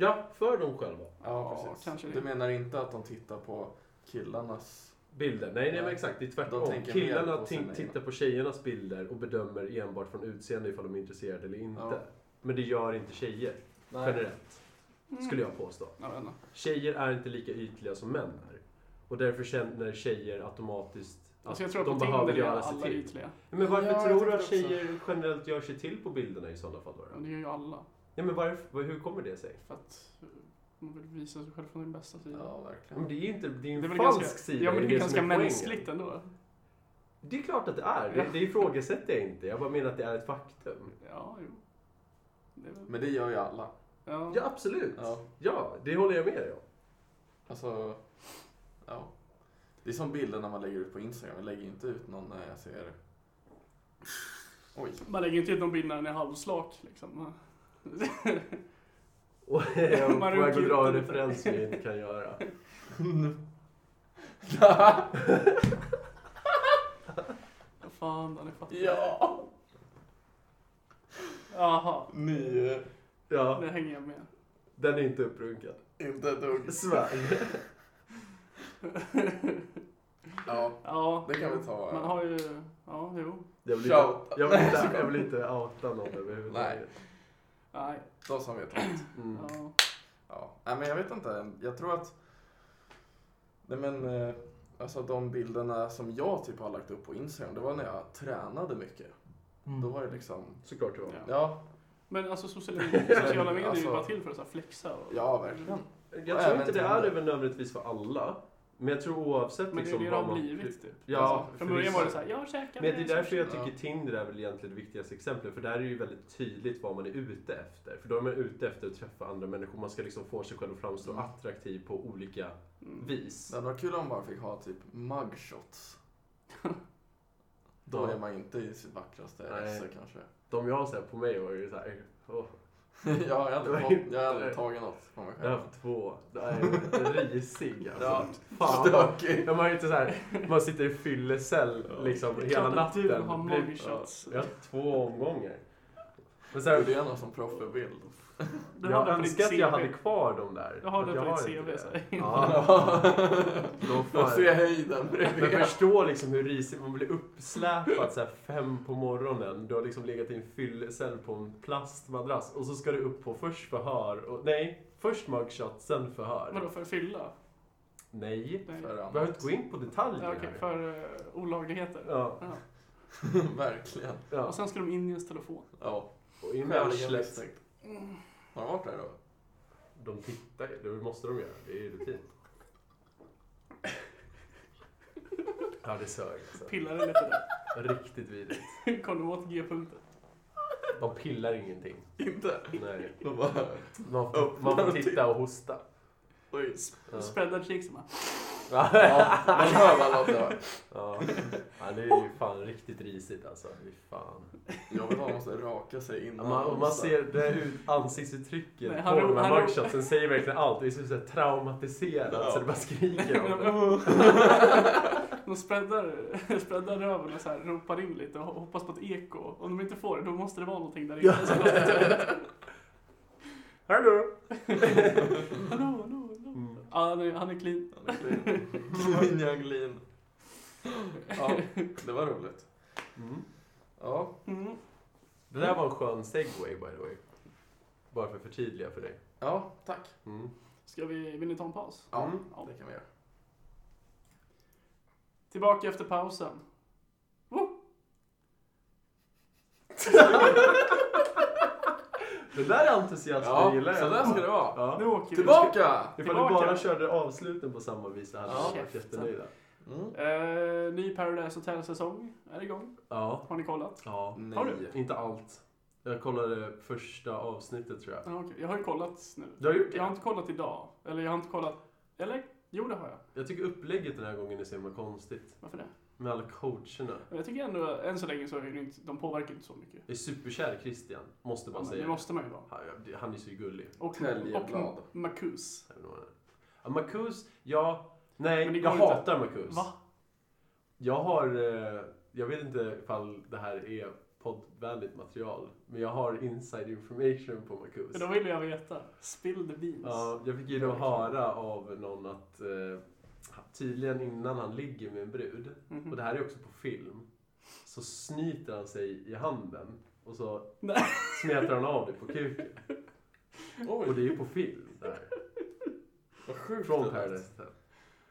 Ja, för dem själva. Ja, precis. kanske det. Du menar inte att de tittar på killarnas... Bilder? Nej, nej men Nej. exakt. Det är De tvärtom. tänker mer Killarna på t- sina tittar på tjejernas bilder och bedömer enbart från utseende ifall de är intresserade eller inte. Ja. Men det gör inte tjejer, generellt. Mm. Skulle jag påstå. Jag vet inte. Tjejer är inte lika ytliga som män är. Och därför känner tjejer automatiskt att Alltså jag tror att de på behöver Tinder är göra sig alla till. ytliga. Men varför Ja, jag tror du att också. tjejer generellt gör sig till på bilderna i sådana fall? Då? Ja, det gör ju alla. Ja, men varför, hur kommer det sig? För att eh, man vill visa sig själv från din bästa sida. Ja, Men verkligen. det är ju inte, det är ju Det är en falsk ganska, sida. Ja men det är som ganska poängen. mänskligt ändå. Det är klart att det är. Det, det ifrågasätter jag inte. Jag bara menar att det är ett faktum. Ja, jo. Det är väl, Men det gör ju alla. ja. Ja, absolut. Ja. Ja, det håller jag med dig om. Alltså, ja. Det är som bilder när man lägger ut på Instagram. Jag lägger inte ut någon när jag ser... Oj. Man lägger inte ut någon bild när den är halvslak liksom. Och jag är på väg att dra en referens som jag inte kan göra. Fan, den är fattig. ja! Jaha, Ny... Ja, det hänger jag med. den är inte upprunkad. Inte ett dugg. Svär. Ja, Ja, det kan vi ta. man har ju, ja, jo. Jag vill Shout. inte, jag vill inte, jag vill inte outa någon överhuvudtaget. Nej, De som vet allt. Mm. ja. Ja. Nej, men jag vet inte. Jag tror att... Nej, men... eh, Alltså de bilderna som jag typ har lagt upp på Instagram, det var när jag tränade mycket. Då var det liksom... Såklart det var. Ja. Ja, Men alltså sociala, sociala medier är ju Alltså- bara till för att så här flexa och... ja verkligen. Jag tror inte det är det väl nödvändigtvis för alla. Men jag tror oavsett Men det är liksom det det har man... blivit typ. Ja, alltså, från för början var det såhär, jag käkar Men det är med därför jag Ja. tycker Tinder är väl egentligen det viktigaste exemplet. För där är det ju väldigt tydligt vad man är ute efter. För då är man ute efter att träffa andra människor. Man ska liksom få sig själv att framstå Mm. attraktiv på olika Mm. vis. Det varit kul om man bara fick ha typ mugshots. Då är man inte i sitt vackraste esse kanske. De jag har sett på mig var ju såhär... åh, ja, jag har Det aldrig, fått, inte- jag har aldrig tagit något på mig jag har själv. haft två. Det är risig alltså. Ja, Fan. stökig. Ja, man, är inte så här, man sitter i fyllecell liksom Det är hela att du natten. har Blir- mugshots. Ja, två omgångar. Men så Det här, är någon som proffsbild. Du jag önskar att jag hade kvar dem där. Jag har det på ditt inte CV, Ja, då De ser höjden Men bredvid. förstå liksom hur risigt man blir uppsläpad så här fem på morgonen. Du har liksom legat i en fyllecell på en plastmadrass och så ska du upp på först förhör. Och, nej, först mugshot, sen förhör. Vadå, för fylla? Nej, Nej. För annat. behöver inte gå in på detaljer Ja, här. för uh, olagligheter. Ja, Ja. Verkligen. ja. Och sen ska de in i ens telefon. Ja. Och in i arslet. Misstänkt. Har de varit där då? De tittar ju, det måste de göra. Det är ju rutin. Ja, det sög alltså. Pillar det lite Riktigt vidrigt. där. Kom du åt G-punkten? De pillar ingenting. Inte? Nej. De bara... Man får, man får titta och hosta. Oj. Ja. Spreadar cheeks man. Ja, man hör vad dör. Ja. ja, det är ju fan riktigt risigt alltså. Fy fan. Jag att man måste raka sig Ja, innan. man, och man ser det ut, ansiktsuttrycket Nej, på de här mugshotsen säger verkligen allt. Det är så traumatiserat så det bara skriker om det. De spreadar, spreadar röven och så här, ropar in lite och hoppas på ett eko. Om de inte får det, då måste det vara någonting där inne. Ja. Hallå! hallå, hallå. Ja, han är, han är clean. Han är clean. Clean young lean. Ja, det var roligt. Mm. Ja, Mm. Det där var en skön segway by the way. Bara för att förtydliga för dig. ja tack. Mm. Ska vi, vill ni ta en paus? Ja, Mm. Ja. det kan vi göra. Tillbaka efter pausen. Woo! Det där är entusiasmen Ja, gillar jag. så där ska det vara. Ja. Nu åker vi. Tillbaka! Ifall du bara körde avsluten på samma vis så hade Ja. jag varit jättenöjda. Mm. Eh, ny Paradise Hotel-säsong är igång. Ja. Har ni kollat? ja. Har Nej. du? Inte allt. Jag kollade första avsnittet tror jag. Ja, okej. Jag har ju kollat nu. Du har gjort Jag har det? inte kollat idag. Eller jag har inte kollat... Eller? Jo, det har jag. Jag tycker upplägget den här gången är så himla konstigt. Varför det? Med alla coacherna. Men jag tycker ändå, än så länge så är det inte, de påverkar inte så mycket. Jag är superkär Christian, måste Ja, bara men säga det måste man ju vara. Han, han är så gullig. Och, och Marcus. Ja, Marcus, ja. Nej, jag går inte. hatar Marcus. Va? Jag har, eh, jag vet inte ifall det här är poddvänligt material, men jag har inside information på Marcus. Då vill jag veta. Spill the beans. Ja, jag fick ju då höra av någon att eh, tydligen innan han ligger med en brud, Mhm. och det här är också på film, så snyter han sig i handen och så Nej. smetar han av det på kuken. Och Oj, det är ju på film. Där. vad sjukt. Från. Paradise Hotel.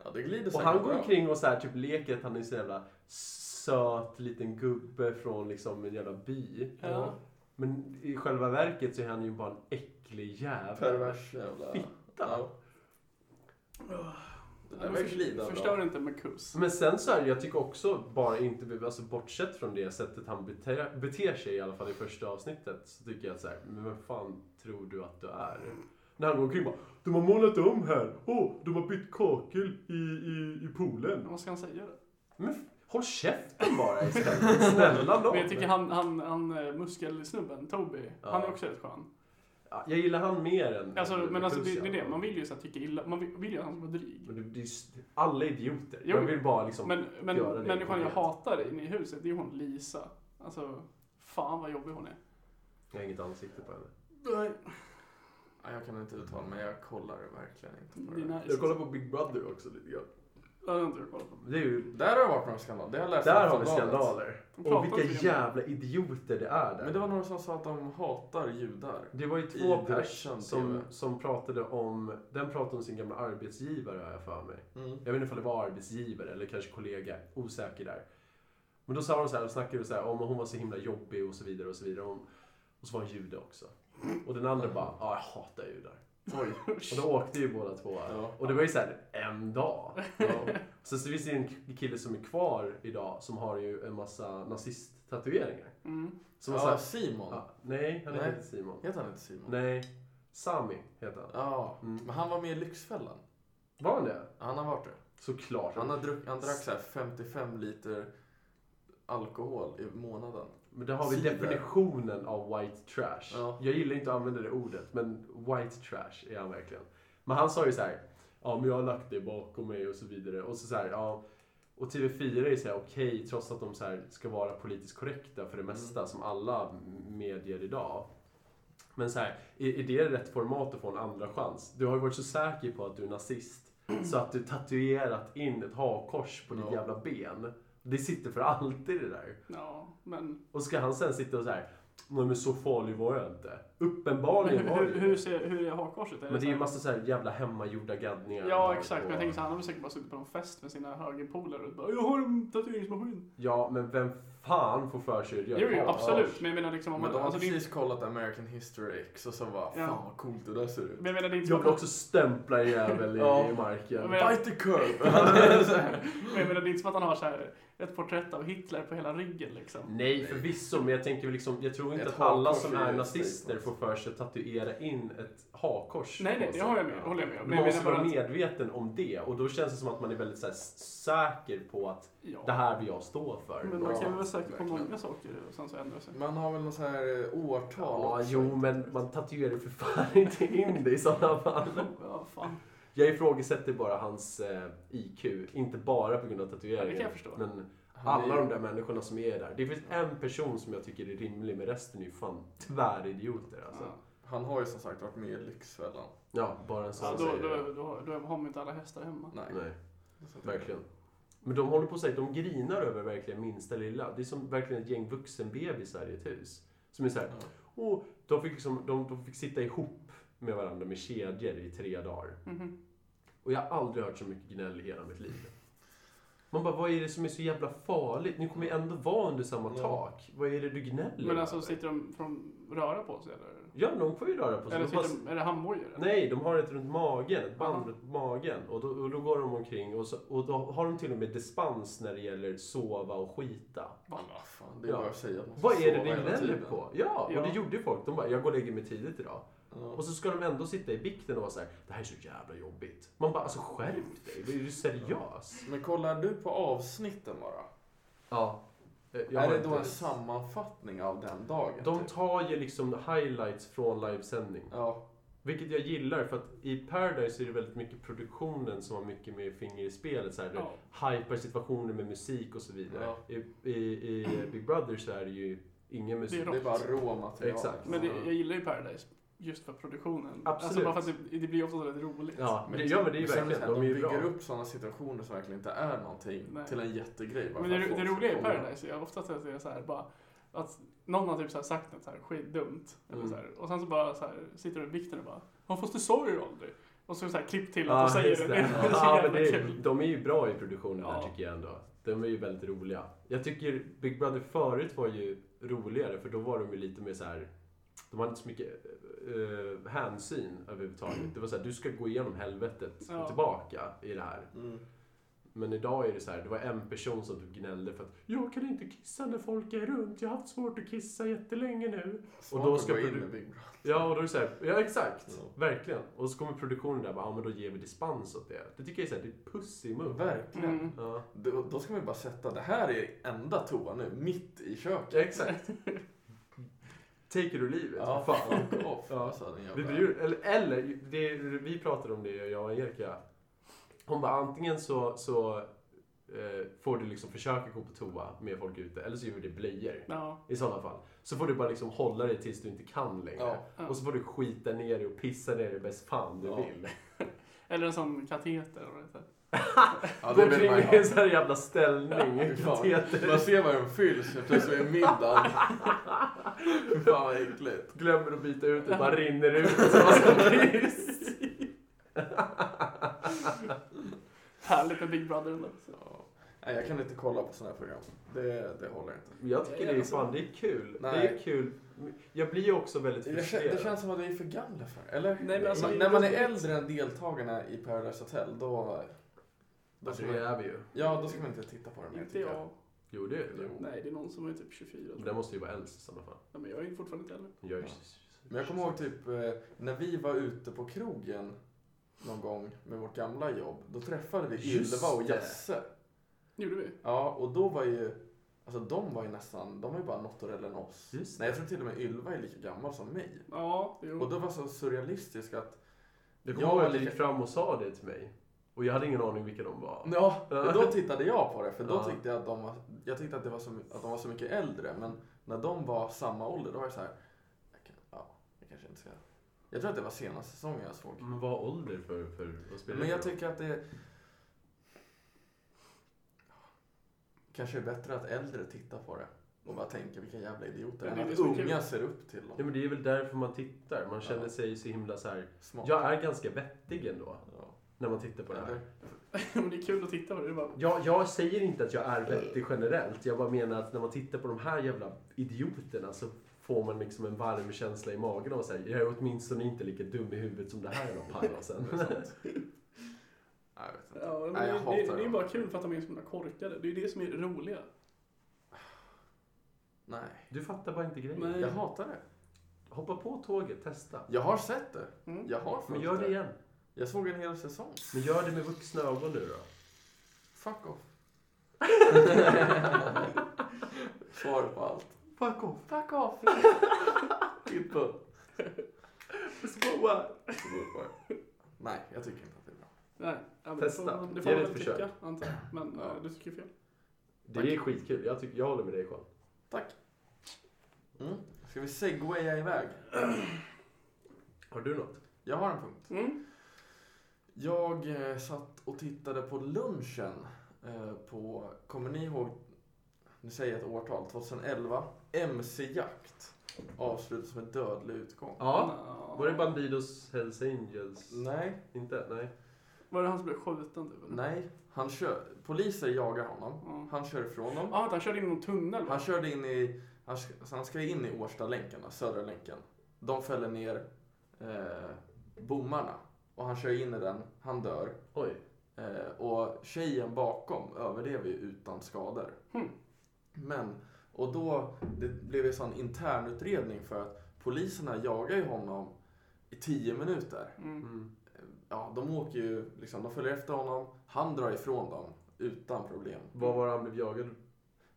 Ja, det glider Och han går bra. omkring och så här, typ leker att han är så jävla söt liten gubbe från liksom en jävla by. Ja. Men i själva verket så är han ju bara en äcklig jävel. Pervers jävla... Fitta. Ja. Det var För- glida Förstör inte Marcus. Men sen så är det, jag tycker också bara inte, alltså bortsett från det sättet han beter, beter sig i alla fall i första avsnittet, så tycker jag att så här, men vem fan tror du att du är? När han går omkring bara, de har målat om här, åh, de har bytt kakel i, i, i poolen. Men vad ska han säga då? Men håll käften bara istället, snälla nån. Men jag tycker han, han, han eh, muskelsnubben, Toby, Ja. han är också rätt skön. Ja, jag gillar han mer än Alltså, men alltså det, det är det, man vill ju så här, tycka illa, man vill, vill ju att han ska vara dryg. Men det, det är just, alla är idioter. Jo, jag vill bara liksom... Men, men göra det människan jag hatar inne i huset, det är hon Lisa. Alltså, fan vad jobbig hon är. Jag har inget ansikte på henne. Nej. Ja, jag kan inte uttala men jag kollar verkligen inte på det. nice. Jag kollar på Big Brother också lite grann. Det har inte jag kollat på. Det är ju, Där har det varit några skandaler. Det har jag läst där i har vi skandaler. De pratar Och vilka inte om det. jävla idioter det är där. Men det var några som sa att de hatar judar. Det var ju I två pers direktsänd som, TV. som pratade om, den pratade om sin gamla arbetsgivare har jag för mig. Mm. Jag vet inte om det var arbetsgivare eller kanske kollega, osäker där. Men då sa de så här, och snackade så här om hon var så himla jobbig och så vidare och så vidare. Hon, och så var hon jude också. Och den andra bara, ja jag hatar judar. Oj. Och då åkte ju båda två. Ja. Och det var ju så här en dag. Ja. Så, så finns det en kille som är kvar idag som har ju en massa nazist-tatueringar. Mm. Som ja, här, Simon. ja, nej, han heter inte Simon. Heter han inte Simon? Nej, Sami heter han. Ja, Mm. men han var med i Lyxfällan. Var han det? Han har varit det. Såklart. Han, har druck, han drack så här 55 liter alkohol i månaden. Men där har vi Cider. definitionen av white trash. Ja. Jag gillar inte att använda det ordet, men white trash är han verkligen. Men han sa ju så här, ja men jag har lagt det bakom mig och så vidare. Och så, så här, ja. Och TV4 är så här okej, trots att de så här ska vara politiskt korrekta för det mesta, som alla medier idag. Men så här, är, är det rätt format att få en andra chans? Du har ju varit så säker på att du är nazist, så att du tatuerat in ett hakkors på ditt Ja. jävla ben. Det sitter för alltid det där. Ja, men, Och ska han sen sitta och så här, nej men så farlig var jag inte. men Uppenbarligen hur, var hur, hur, ser, hur är hakkorset? Men det är ju massa så här jävla hemmagjorda gaddningar. Ja, exakt. Men jag tänker så här, han har säkert bara suttit på någon fest med sina högerpolare och bara Jag har en tatueringsmaskin. Ja, men vem fan får för sig att göra Jo, jo, absolut. Men jag menar liksom om Men man... har Alltså, precis kollat American History X och så bara, fan Ja. vad coolt det där ser ut. men jag menar det är inte Jag vill att... också stämpla en jävel i, Ja. i marken. Men- Bite the curve! Men jag menar det är inte som att han har så här ett porträtt av Hitler på hela ryggen liksom. Nej, förvisso, men jag tänker liksom, jag tror inte Ett att alla som är nazister får för sig att tatuera in ett hakkors. Nej, nej, det har jag med, håller jag med om. Men Man måste vara bara att... medveten om det och då känns det som att man är väldigt så här, säker på att Ja. det här vill jag stå för. Men man Ja, kan väl vara säker på många saker och sen så ändrar sig. Man har väl något så här eh, årtal Ja, också. jo, men man tatuerar för fan inte in det i sådana fall. Ja, fan. Jag ifrågasätter bara hans eh, IQ, inte bara på grund av Ja, tatueringen. det kan jag förstå. Men alla de där människorna som är där. Det finns en person som jag tycker är rimlig, men resten är ju fan tväridioter alltså. Ja. Han har ju som sagt varit med i Lyxfällan. Ja, bara en sån Ja, då, säger då, då, då har man inte alla hästar hemma. Nej. Nej, verkligen. Men de håller på att säga de grinar över verkligen minsta lilla. Det är som verkligen ett gäng vuxenbebisar i ett hus. Som är såhär, Ja. åh, de fick, liksom, de, de fick sitta ihop med varandra med kedjor i tre dagar. Mhm. Och jag har aldrig hört så mycket gnäll i hela mitt liv. Man bara, vad är det som är så jävla farligt? Ni kommer ju ändå vara under samma Ja. tak. Vad är det du gnäller Men alltså över? sitter de, får de röra på sig eller? Ja, de får ju röra på sig. Eller De bara- de, är det handbojor? Nej, de har ett runt magen, ett band Aha. runt magen. Och då, och då går de omkring och, så, och då har de till och med dispens när det gäller sova och skita. Va? Vad fan, det är Ja. bara att säga Vad är det ni gnäller på? Ja, Ja. och det gjorde folk. De bara, jag går och lägger mig tidigt idag. Och så ska de ändå sitta i bikten och vara så här, det här är så jävla jobbigt. Man bara, alltså skärp dig, är du seriös? Men kollar du på avsnitten bara? Ja. Eh, jag är det då en sammanfattning av den dagen? De typ? tar ju liksom highlights från livesändning. Ja, Vilket jag gillar för att i Paradise är det väldigt mycket produktionen som har mycket mer finger i spelet. Så här, Ja. Hypar situationer med musik och så vidare. Ja. I, i, I Big Brother så är det ju ingen musik. Det är det är bara råmaterial. Exakt. Men det, Ja. jag gillar ju Paradise just för produktionen. Absolut. Alltså bara för att det, det blir ofta väldigt roligt. Ja, men det, ja, men det är ju sen verkligen, här, de ju bygger bra. upp sådana situationer som verkligen inte är någonting Nej. till en jättegrej. Men det, det roliga i. Paradise är ofta att det är så här bara att någon har typ så här sagt något så här skitdumt. Eller Mm. så här, och sen så bara så här, sitter du i bikten och bara det sa du ju aldrig. Och så, så här klipp till att Ja, du säger det. det. Det Ja, men det är, de är ju bra i produktionen där Ja. tycker jag ändå. De är ju väldigt roliga. Jag tycker Big Brother förut var ju roligare för då var de ju lite mer så här. De hade inte så mycket eh, hänsyn överhuvudtaget. Det var så här, du ska gå igenom helvetet Ja. och tillbaka i det här. Mm. Men idag är det så här, det var en person som typ gnällde för att jag kan inte kissa när folk är runt, jag har haft svårt att kissa jättelänge nu. Smart då att ska gå in med Big. Ja, och då är det så här, ja exakt, Ja. verkligen. Och så kommer produktionen där och bara, ja men då ger vi dispens åt det. Det tycker jag är så här, det är ett pussy move. Verkligen. Mm. Ja, Då, då ska man ju bara sätta, det här är enda toa nu, mitt i köket. exakt. Take it or leave it, Ja, fan. fuck off. Ja. Alltså, Vi, blir, eller, eller det, vi pratade om det, jag och Erika. Hon bara, antingen så, så eh, får du liksom försöka gå på toa med folk ute, eller så gör du det blöjor. Ja. I sådana fall. Så får du bara liksom hålla dig tills du inte kan längre. Ja. Och så får du skita ner dig och pissa ner dig bäst fan du Ja. vill. Eller en sån kateter. Ja, Gå det vill omkring man i en sån här jävla ställning. Man ser vad den fylls helt plötsligt vid middagen. Fy fan vad äckligt. Glömmer att byta ut det, bara rinner ut. Så piss. Härligt med Big Brother ändå. Så. Ja. Nej, jag kan inte kolla på sådana här program. Det, det håller inte. Jag tycker det är fan, det är kul. Nej. Det är kul. Jag blir ju också väldigt frustrerad. det känns som att vi är för gamla för Eller? Nej, men alltså, man, är när man är äldre än deltagarna i Paradise Hotel, då... Då Alltså det är vi ju. ja, då ska man inte titta på det mer Inte tycker jag. jag. Jo det är det. Jo. Nej, det är någon som är typ 24. tror Men den måste ju vara äldst i sådana fall. Ja, men jag är ju fortfarande inte äldre. Jag är Ja. Men jag kommer ihåg typ eh, när vi var ute på krogen någon gång med vårt gamla jobb. Då träffade vi Just Ylva och. Jesse. Gjorde vi? Ja, och då var ju... Alltså de var ju nästan, de var ju bara något år äldre än oss. Just Nej, jag tror till och med Ylva är lika gammal som mig. Ja, jo. Och det var så surrealistiskt att... Jag kommer ihåg att du gick fram och sa det till mig. Och jag hade ingen aning vilka de var. Ja, då tittade jag på det. För då Ja. tyckte jag att de var, jag tyckte att, det var så, att de var så mycket äldre. Men när de var samma ålder, då var jag så här... Jag kan, ja, jag kanske inte ska... Jag tror att det var senaste säsongen jag såg. Men vad ålder för, för att spela Men jag roll? tycker att det kanske är bättre att äldre tittar på det och bara tänker vilka jävla idioter. Ja, det är det att unga ser upp till Ja dem. men det är väl därför man tittar. Man känner Ja. sig så himla så här. Smart. Jag är ganska vettig ändå. Ja. När man tittar på det här. Men det är kul att titta på det. det bara... Jag, jag säger inte att jag är vettig generellt. Jag bara menar att när man tittar på de här jävla idioterna så får man liksom en varm känsla i magen och säger jag är åtminstone inte lika dum i huvudet som det här jävla pajasen. Jag vet inte. Ja, men Nej, jag det, det, det är bara kul för att de är så korkade. Det är det som är det roliga. Nej. Du fattar bara inte grejen. Nej. Jag hatar det. Hoppa på tåget, testa. Jag har sett det. Mm. Jag har Men gör det igen. Jag såg en hel säsong. Men gör det med vuxna ögon nu då. Fuck off. Svar på allt. Fuck off. Fuck off. Inte. Spoa. Nej, jag tycker inte att det är bra. Nej, ja, men Testa. Det får, det Ge får det ett väl försök. tycka, antar jag. Men Ja. eh, du tycker fel. Det är skitkul. Jag, tycker, jag håller med dig Sean. Tack. Mm. Ska vi segwaya iväg? Har du något? Jag har en punkt. Mm. Jag eh, satt och tittade på lunchen eh, på, kommer ni ihåg, nu säger jag ett årtal, 2011. MC-jakt avslutas med dödlig utgång. Ja. Var det Bandidos Hells Angels? Nej, Inte? Nej. Var det han som blev skjuten typ? nej. Han kör, poliser jagar honom. Ja. Han kör ifrån dem. Ja, att han körde in i någon tunnel? Han körde in i, han ska, så han ska in i Årstalänken, Södra länken. De fäller ner eh, bommarna och han kör in i den, han dör. Oj. Eh, och tjejen bakom överlever ju utan skador. Hmm. Men, och då, det blev en sån internutredning för att poliserna jagar ju honom i tio minuter. Mm. Mm. Ja, de åker ju, liksom, de följer efter honom, han drar ifrån dem utan problem. Vad var det han blev jagad?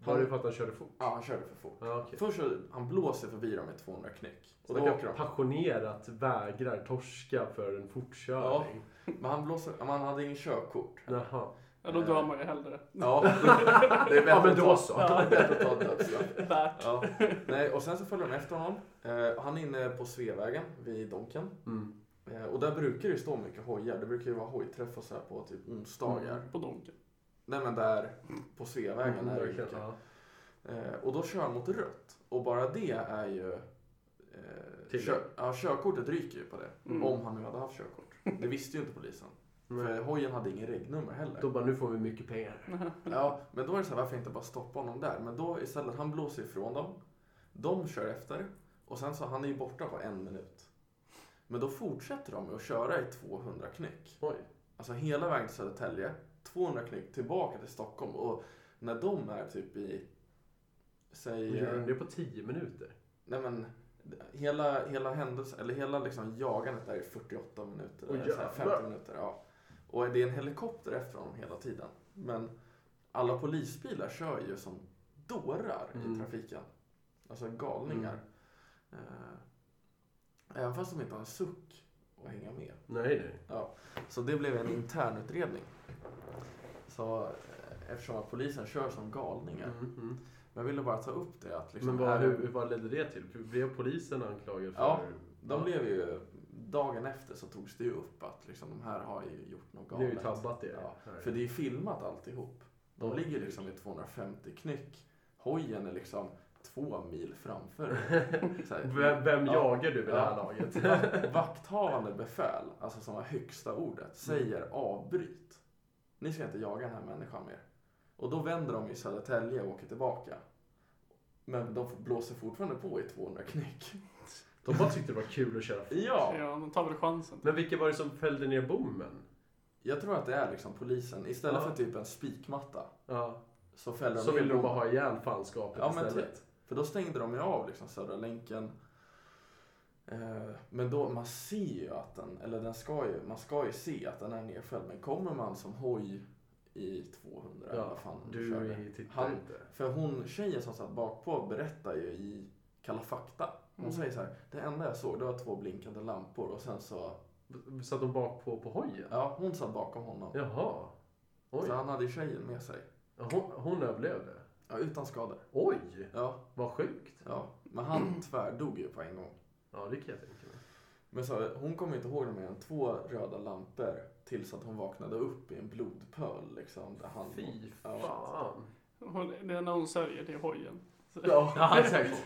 Var Han- det för att han körde fort? Ja, han körde för fort. Ja, okej. Först så, han blåser förbi dem med 200 knyck. Och då åker de. passionerat vägrar torska för en fortkörning. Men han blåser, men han hade ingen körkort. Jaha. Ja, då dör man ju hellre. Ja, det är bättre Ja, men att då ta- så. Det är bättre att ta dödsstraff. Värt. Ja. Nej, och sen så följer de efter honom. Eh, han är inne på Sveavägen vid Donken. Mm. Eh, och där brukar det stå mycket hojar. Det brukar ju vara hojträff och så här på typ onsdagar. Mm. På Donken. Nej men där på Sveavägen Mm, är det verkligen, ja. Eh, och då kör han mot rött. Och bara det är ju... Eh, kör, ja, körkortet ryker ju på det. Mm. Om han nu hade haft körkort. Det visste ju inte polisen. Nej. För hojen hade ingen regnummer heller. Då bara, nu får vi mycket pengar. Ja, men då är det så här, varför inte bara stoppa honom där? Men då istället, han blåser ifrån dem. De kör efter. Och sen så, han är ju borta på en minut. Men då fortsätter de att köra i 200 knyck. Oj. Alltså hela vägen till Södertälje. 200 knyck tillbaka till Stockholm. Och när de är typ i, säg... Gör de det på 10 minuter? Nej men, hela, hela händelsen, eller hela liksom jagandet där är 48 minuter. Oj, eller så här 50 jävlar. minuter, ja. Och det är en helikopter efter honom hela tiden. Men alla polisbilar kör ju som dårar Mm. i trafiken. Alltså galningar. Eh, även fast de inte har en suck att hänga med. Nej, nej. Så det blev en internutredning. Så eh, eftersom att polisen kör som galningar. Mm, mm. Men jag ville bara ta upp det att liksom Men vad, hur, vad ledde det till? Blev polisen anklagad för... Ja, De blev ju, dagen efter så togs det ju upp att liksom, de här har ju gjort något Ni har ju galet. tabbat er. Ja, här. För det är ju filmat alltihop. De Ja, ligger liksom i 250 knyck. Hojen är liksom två mil framför. Vem, vem Ja. jagar du vid det här Ja. laget? Va- Vakthavande befäl, alltså som har högsta ordet, säger avbryt. Ni ska inte jaga den här människan mer. Och då vänder de i Södertälje och åker tillbaka. Men de blåser fortfarande på i 200 knyck. De bara tyckte det var kul att köra fort. Ja, Ja, de tar väl chansen. Men vilka var det som fällde ner bommen? jag tror att det är liksom polisen. Istället Ja. för typ en spikmatta Ja. så de Så ville de bara ha ihjäl fanskapet Ja, men istället. typ. För då stängde de ju av liksom Södra länken. Eh, Men då, man ser ju att den, eller den ska ju, man ska ju se att den är nedfälld. Men kommer man som hoj i 200 eller Ja, vad fan du körde. tittar Han- inte. För hon, tjejen som satt bakpå berättar ju i Kalla fakta. Hon Mm. säger så här, det enda jag såg det var två blinkande lampor och sen så, Satt de bak på, på hojen? ja hon satt bakom honom. Jaha. Oj. Så han hade ju tjejen med sig. Hon, hon överlevde? Ja, utan skador. Oj! Ja, Vad sjukt. ja. Men han tvärdog ju på en gång. Ja, det kan jag tänka mig. Men så, hon kommer inte ihåg mer än två röda lampor tills att hon vaknade upp i en blodpöl. Liksom, där han, Fy Ja. fan. Hon, det är när hon sörjer till hojen. Så- Ja, exakt.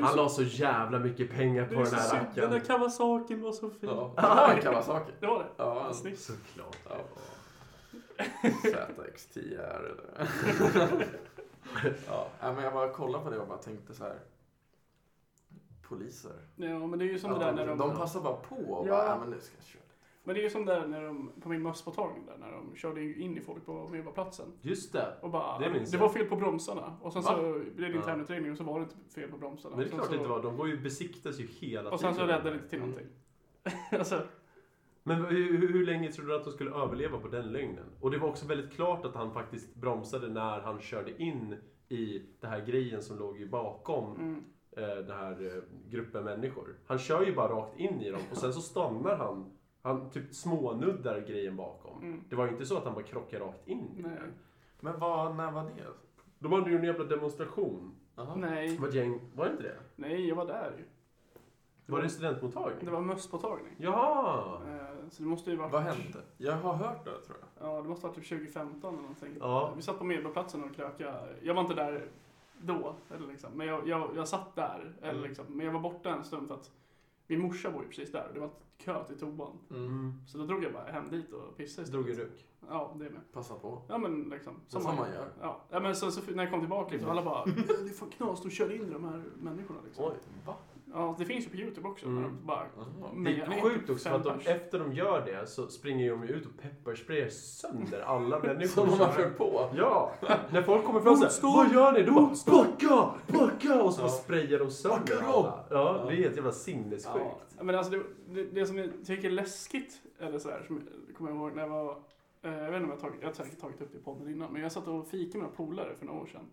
Han la så jävla mycket pengar på den här synd, Den där rackaren. Kawasakin var så fin. Ja, det var en Kawasaki. Det var det? Ja, Snyggt. Såklart. Ja. ZX10 är det. ja, men jag bara kollade på det och bara tänkte så här. Poliser. Ja, men det är ju som Ja, det där när de... de passar bara på och Ja. bara, ja men nu ska jag köra. Men det är ju som där när de, på min mösspåtagning där, när de körde in i folk på Medborgarplatsen. Just det. Och bara, Det det, minns jag. var fel på bromsarna. Och sen Va? så blev det Ja. internutredning och så var det inte fel på bromsarna. Men det är Och klart det så, inte var. De var ju besiktas ju hela Och sen så tiden. räddade det inte till Mm. någonting. alltså, Men hur, hur- hur länge tror du att de skulle överleva på den lögnen? Och det var också väldigt klart att han faktiskt bromsade när han körde in i den här grejen som låg ju bakom mm. Eh, den här eh, gruppen människor. Han kör ju bara rakt in i dem och sen så stannar han. Han typ smånuddar grejen bakom. Mm. Det var ju inte så att han bara krockade rakt in i den. Men vad, när var det? De hade ju en jävla demonstration. Aha. Nej, var gäng, var det inte det? nej, jag var där ju. Var det studentmottagning? Det var mösspåtagning. Jaha! Eh, Så det måste ju varit... Vad hände? Jag har hört det tror jag. Ja, det måste ha varit typ 2015 eller någonting. Ja. Vi satt på Medborgarplatsen och krökade. Jag var inte där då, eller liksom. men jag, jag, jag satt där. Eller Mm. liksom. Men jag var borta en stund för att min morsa bor ju precis där och det var kö till toan. Mm. Så då drog jag bara hem dit och pissade Drog en istället. ruck. Ja, det med. Passa på. Ja men liksom. Som man gör. Ja. ja men så, så när jag kom tillbaka liksom, alla bara Det är fan knas, de kör in de här människorna liksom. Oj. Va? Ja, det finns ju på Youtube också. Mm. De bara. Det är sjukt också för att de, efter de gör det så springer de ut och pepparsprayar sönder alla människor. Som de som har kört på. Ja! När folk kommer fram såhär! Vad gör ni? Då backa! Backa! Och så Ja. sprayar de sönder alla. Ja, Ja. det är helt jävla sinnessjukt. Ja, men alltså det, det, det som jag tycker är läskigt, eller så här, som jag kommer ihåg när jag var, eh, jag vet inte om jag har tagit, jag har säkert tagit upp det i podden innan, men jag satt och fikade med några polare för några år sedan.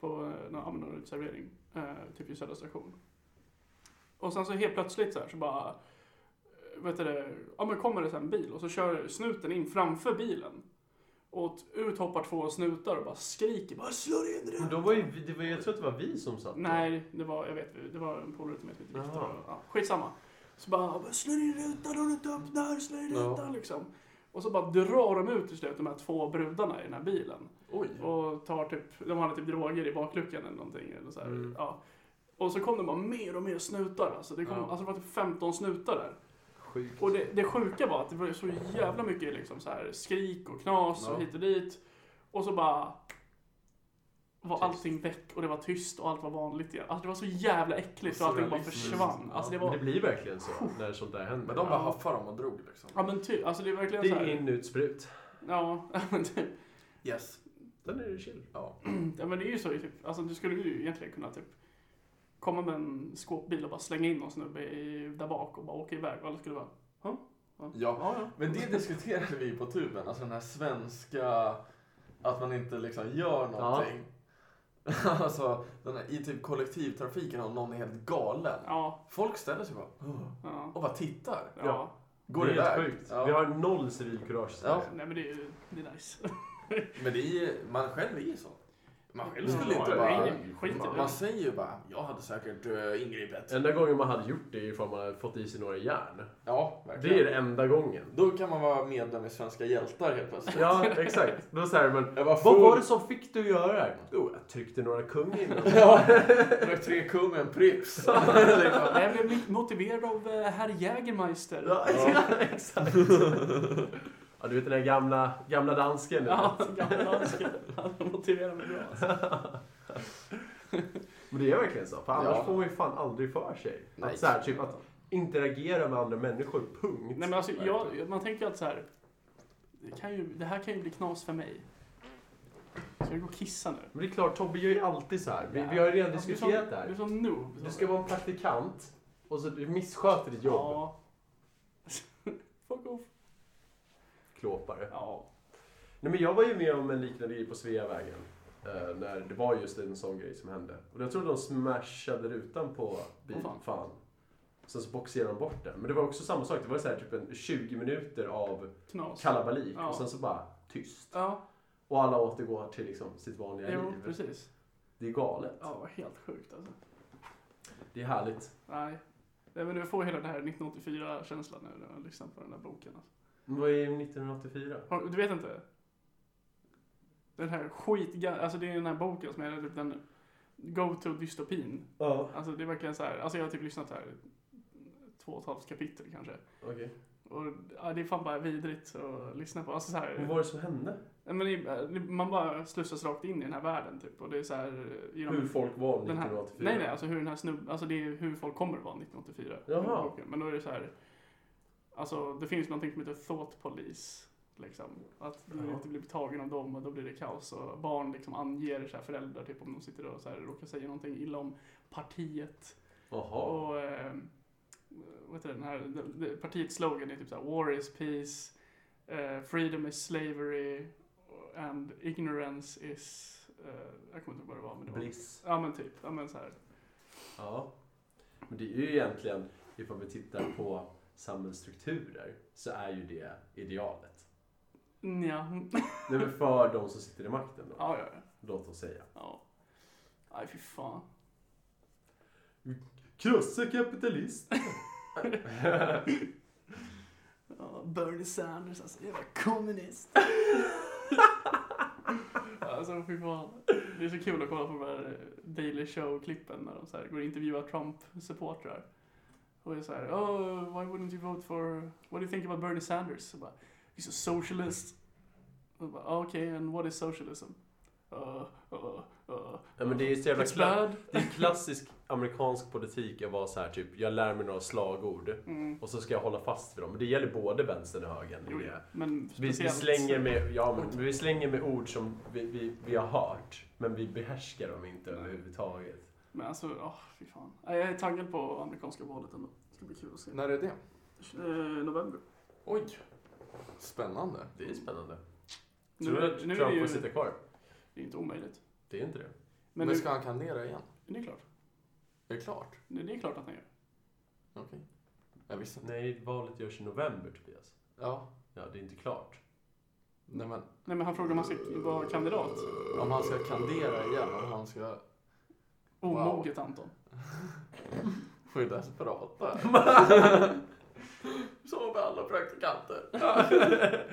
På eh, någon, någon uteservering, eh, typ vid Södra station. Och sen så helt plötsligt så här så bara, eh, vet du det, ja men kommer det så en bil och så kör snuten in framför bilen. Och ut hoppar två snutar och bara skriker bara slår in det. då var ju, det var, jag tror att det var vi som satt där. Nej, det var, jag vet, det var en polare till mig som heter Viktor. Ja, skitsamma. Så bara, slå in rutan om du inte öppnar, slå in Ja. rutan liksom. Och så bara drar de ut till slut de här två brudarna i den här bilen. Oj. Och tar typ, de hade typ droger i bakluckan eller någonting. Eller så här. Mm. Ja. Och så kom det bara mer och mer snutar. Alltså det, kom, Ja. alltså det var typ 15 snutar där. Sjukt. Och det, det sjuka var att det var så jävla mycket liksom så här skrik och knas Ja. och hit och dit. Och så bara var Tyst. allting väck och det var tyst och allt var vanligt igen. Alltså det var så jävla äckligt och allting bara Surrealistiskt. försvann. Alltså det Men var, det blir verkligen så när sånt där händer. Men de bara Ja. haffade dem och drog liksom. ja men typ, alltså det är verkligen Det så är här. in, ut, sprut. Ja, men typ. Yes. Sen är det chill. Ja. Ja men det är ju så typ, alltså du skulle ju egentligen kunna typ komma med en skåpbil och bara slänga in någon snubbe i, där bak och bara åka iväg och alla skulle vara ja, ja, Ja. ja, ja. Men det diskuterade vi på tuben, alltså den här svenska, att man inte liksom gör någonting. alltså, den här, i typ kollektivtrafiken om någon är helt galen. Ja, Folk ställer sig bara ja, och bara tittar. Går det är helt iväg. sjukt. Ja. Vi har noll civilkurage i Sverige. Nej men det är ju, det är nice. Men det är ju, man själv är ju så. Man själv skulle Ja, inte ja, bara... skit man, det. man säger ju bara, jag hade säkert uh, ingripit. Enda gången man hade gjort det är ifall man hade fått i sig några järn. Ja, Det verkligen. är det enda gången. Då kan man vara medlem i Svenska Hjältar helt plötsligt. Ja, exakt. Då så här, men Jag var vad var det som fick du att göra det här? Jo, jag tryckte några kung innan. Ja, drack tre kung en Pripps. liksom. Jag blev motiverad av eh, herr Jägermeister. Ja, exakt. Ja, du vet den där gamla, gamla dansken. Ja, gamla dansken. Han motiverade mig bra. Alltså. Men det är verkligen så. För annars Ja. får man ju fan aldrig för sig. Nej. Att, så här, typ att interagera med andra människor, punkt. Nej men alltså, jag, man tänker att så här. Det, kan ju, det här kan ju bli knas för mig. Ska vi gå och kissa nu? Men det är klart, Tobbe gör ju alltid så här. Vi, vi har ju redan diskuterat det Du är här. så noob. Du ska vara en praktikant och så du missköter ditt jobb. Ja. Fuck off. Klåpare. Ja. Nej, men jag var ju med om en liknande grej på Sveavägen. Eh, när det var just en sån grej som hände. Och jag tror de smashade rutan på bilen. Åh, fan. fan. Sen så boxerade de bort den. Men det var också samma sak. Det var så här typ en 20 minuter av Knas. kalabalik. Ja. Och sen så bara tyst. Ja, Och alla återgår till liksom sitt vanliga jo, liv. precis. Det är galet. Ja, helt sjukt alltså. Det är härligt. Nej. Nej men du får hela den här 1984-känslan när du har lyssnat på den där boken. Alltså. Vad är 1984? Har- Du vet inte? Den här skitga... Alltså det är den här boken som är typ den go-to-dystopin. Ja. Alltså det är verkligen så här, alltså jag har typ lyssnat här två och ett halvt kapitel kanske. Okej. Och ja, det är fan bara vidrigt att lyssna på. Alltså så här, Vad var det som hände? Men det, man bara slussas rakt in i den här världen typ. Och det är så här, genom Hur folk var den här, 1984? Nej nej, alltså hur den här snubben, alltså det är hur folk kommer att vara 1984. Jaha. Men då är det så här, alltså det finns någonting som heter thought police. Liksom. Att du Ja. inte blir tagen av dem och då blir det kaos. Och barn liksom anger så här föräldrar typ om de sitter och så här, råkar säga någonting illa om partiet. Jaha. Och eh, vad heter det, den här, det- det- partiets slogan är typ så här, war is peace, eh, freedom is slavery and ignorance is, eh, jag kommer inte ihåg vad det var. Men det var Bliss. Ja men typ, ja men så här. Ja. Men det är ju egentligen, ifall vi tittar på samhällsstrukturer, så är ju det idealet. Det är väl för de som sitter i makten då, Ja, ja, ja. låt oss säga. ja. Nej fy fan. Krossa kapitalist. Ja, Bernie Sanders, alltså jävla kommunist. alltså fy fan. Det är så kul att kolla på de här Daily Show-klippen när de så här går och intervjuar Trump-supportrar. Och är så här, oh, why wouldn't you vote for, what do you think about Bernie Sanders? Så bara, He's a socialist. Och bara, "Ah, okay, and what is socialism? Uh, uh, uh. Ja, men det är så jävla kla-. Det är klassisk amerikansk politik att vara så här typ, jag lär mig några slagord Mm. och så ska jag hålla fast vid dem. Men det gäller både vänstern och högern. Jo, men Vi, slänger med, ja, men vi slänger med ord som vi, vi, vi har hört, men vi behärskar dem inte överhuvudtaget. Men alltså, åh, fy fan. Nej, Jag är taggad på amerikanska valet ändå. Ska bli kul att se. När är det? Eh, november. Oj. Spännande. Det är spännande. Nu, Tror du är- att nu är Trump det ju, får sitta kvar? det är inte omöjligt. Det är inte det. Men, Men, nu, ska han kandidera igen? det är klart. Är det klart? Det, det är klart att han gör. Okej. Jag visste inte. Nej, valet görs i november, Tobias. Ja. Ja, det är inte klart. Nej men, Nej men han frågar om han ska vara kandidat. om han ska kandidera igen, om han ska Omoget Anton. skyddas prata. Som med alla praktikanter.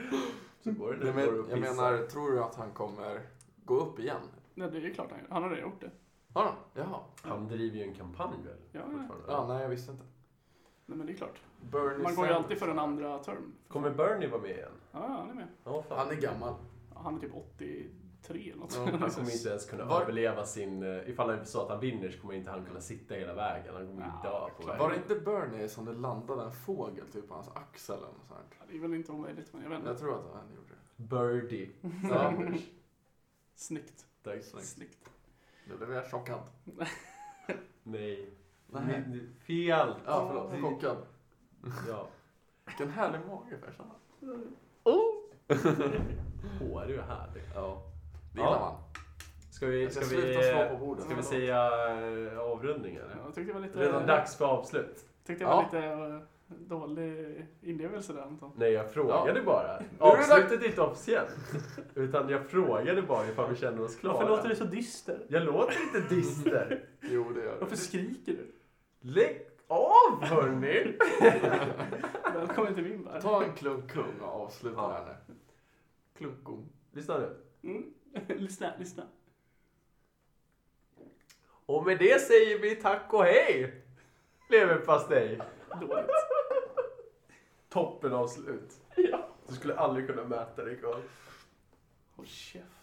Så går det Nej, men, jag menar, tror du att han kommer gå upp igen? Nej det är klart han gör. Han har redan gjort det. Har han? Jaha. Han driver ju en kampanj väl? Ja, ja. Ja, nej jag visste inte. Nej men det är klart. Bernie Man går ju alltid för en andra term. Kommer Bernie vara med igen? Ja, ja, han är med. Ja, fan. Han är gammal. Ja, Han är typ 83 eller något. Ja, Han kommer inte ens kunna Var- överleva sin... eh, Ifall han så att han vinner så kommer inte han kunna sitta hela vägen. Han kommer ju Ja, dö på vägen. Var det inte Bernie som det landade en fågel typ på hans axel eller något sånt? Ja, Det är väl inte omöjligt men jag vet Jag inte. tror att han gjorde det. Birdie. Ja. Sanders. Snyggt. Tack. Snyggt. Snyggt. Nu blev jag chockad. Nej. Nej. Ni- Fel. Ja, förlåt. Chockad. Ja. Vilken härlig mage Fersan. Hår är ju härligt. Ja. Det Ja. gillar man. Ska vi, Jag ska ska vi, ska vi säga eh, avrundning eller? Ja, Jag tyckte det var lite... Redan dags för avslut. Tyckte det var Ja. lite eh, dålig inlevelse där Anton. Nej, jag frågade bara. Är det Avslutet är inte officiellt. Utan jag frågade bara ifall vi känner oss klara. Varför låter du så dyster? Jag låter inte dyster. Jo, det gör Varför det. skriker du? Lägg av hörni! Välkommen till min värld. Ta en klunk kung och avsluta Ja. här nu. Klunkung. Lyssna nu. Mm. lyssna, lyssna. Och med det säger vi tack och hej! Leverpastej. Dåligt. Toppen avslut. Ja. Du skulle aldrig kunna mäta dig Carl. Håll käften.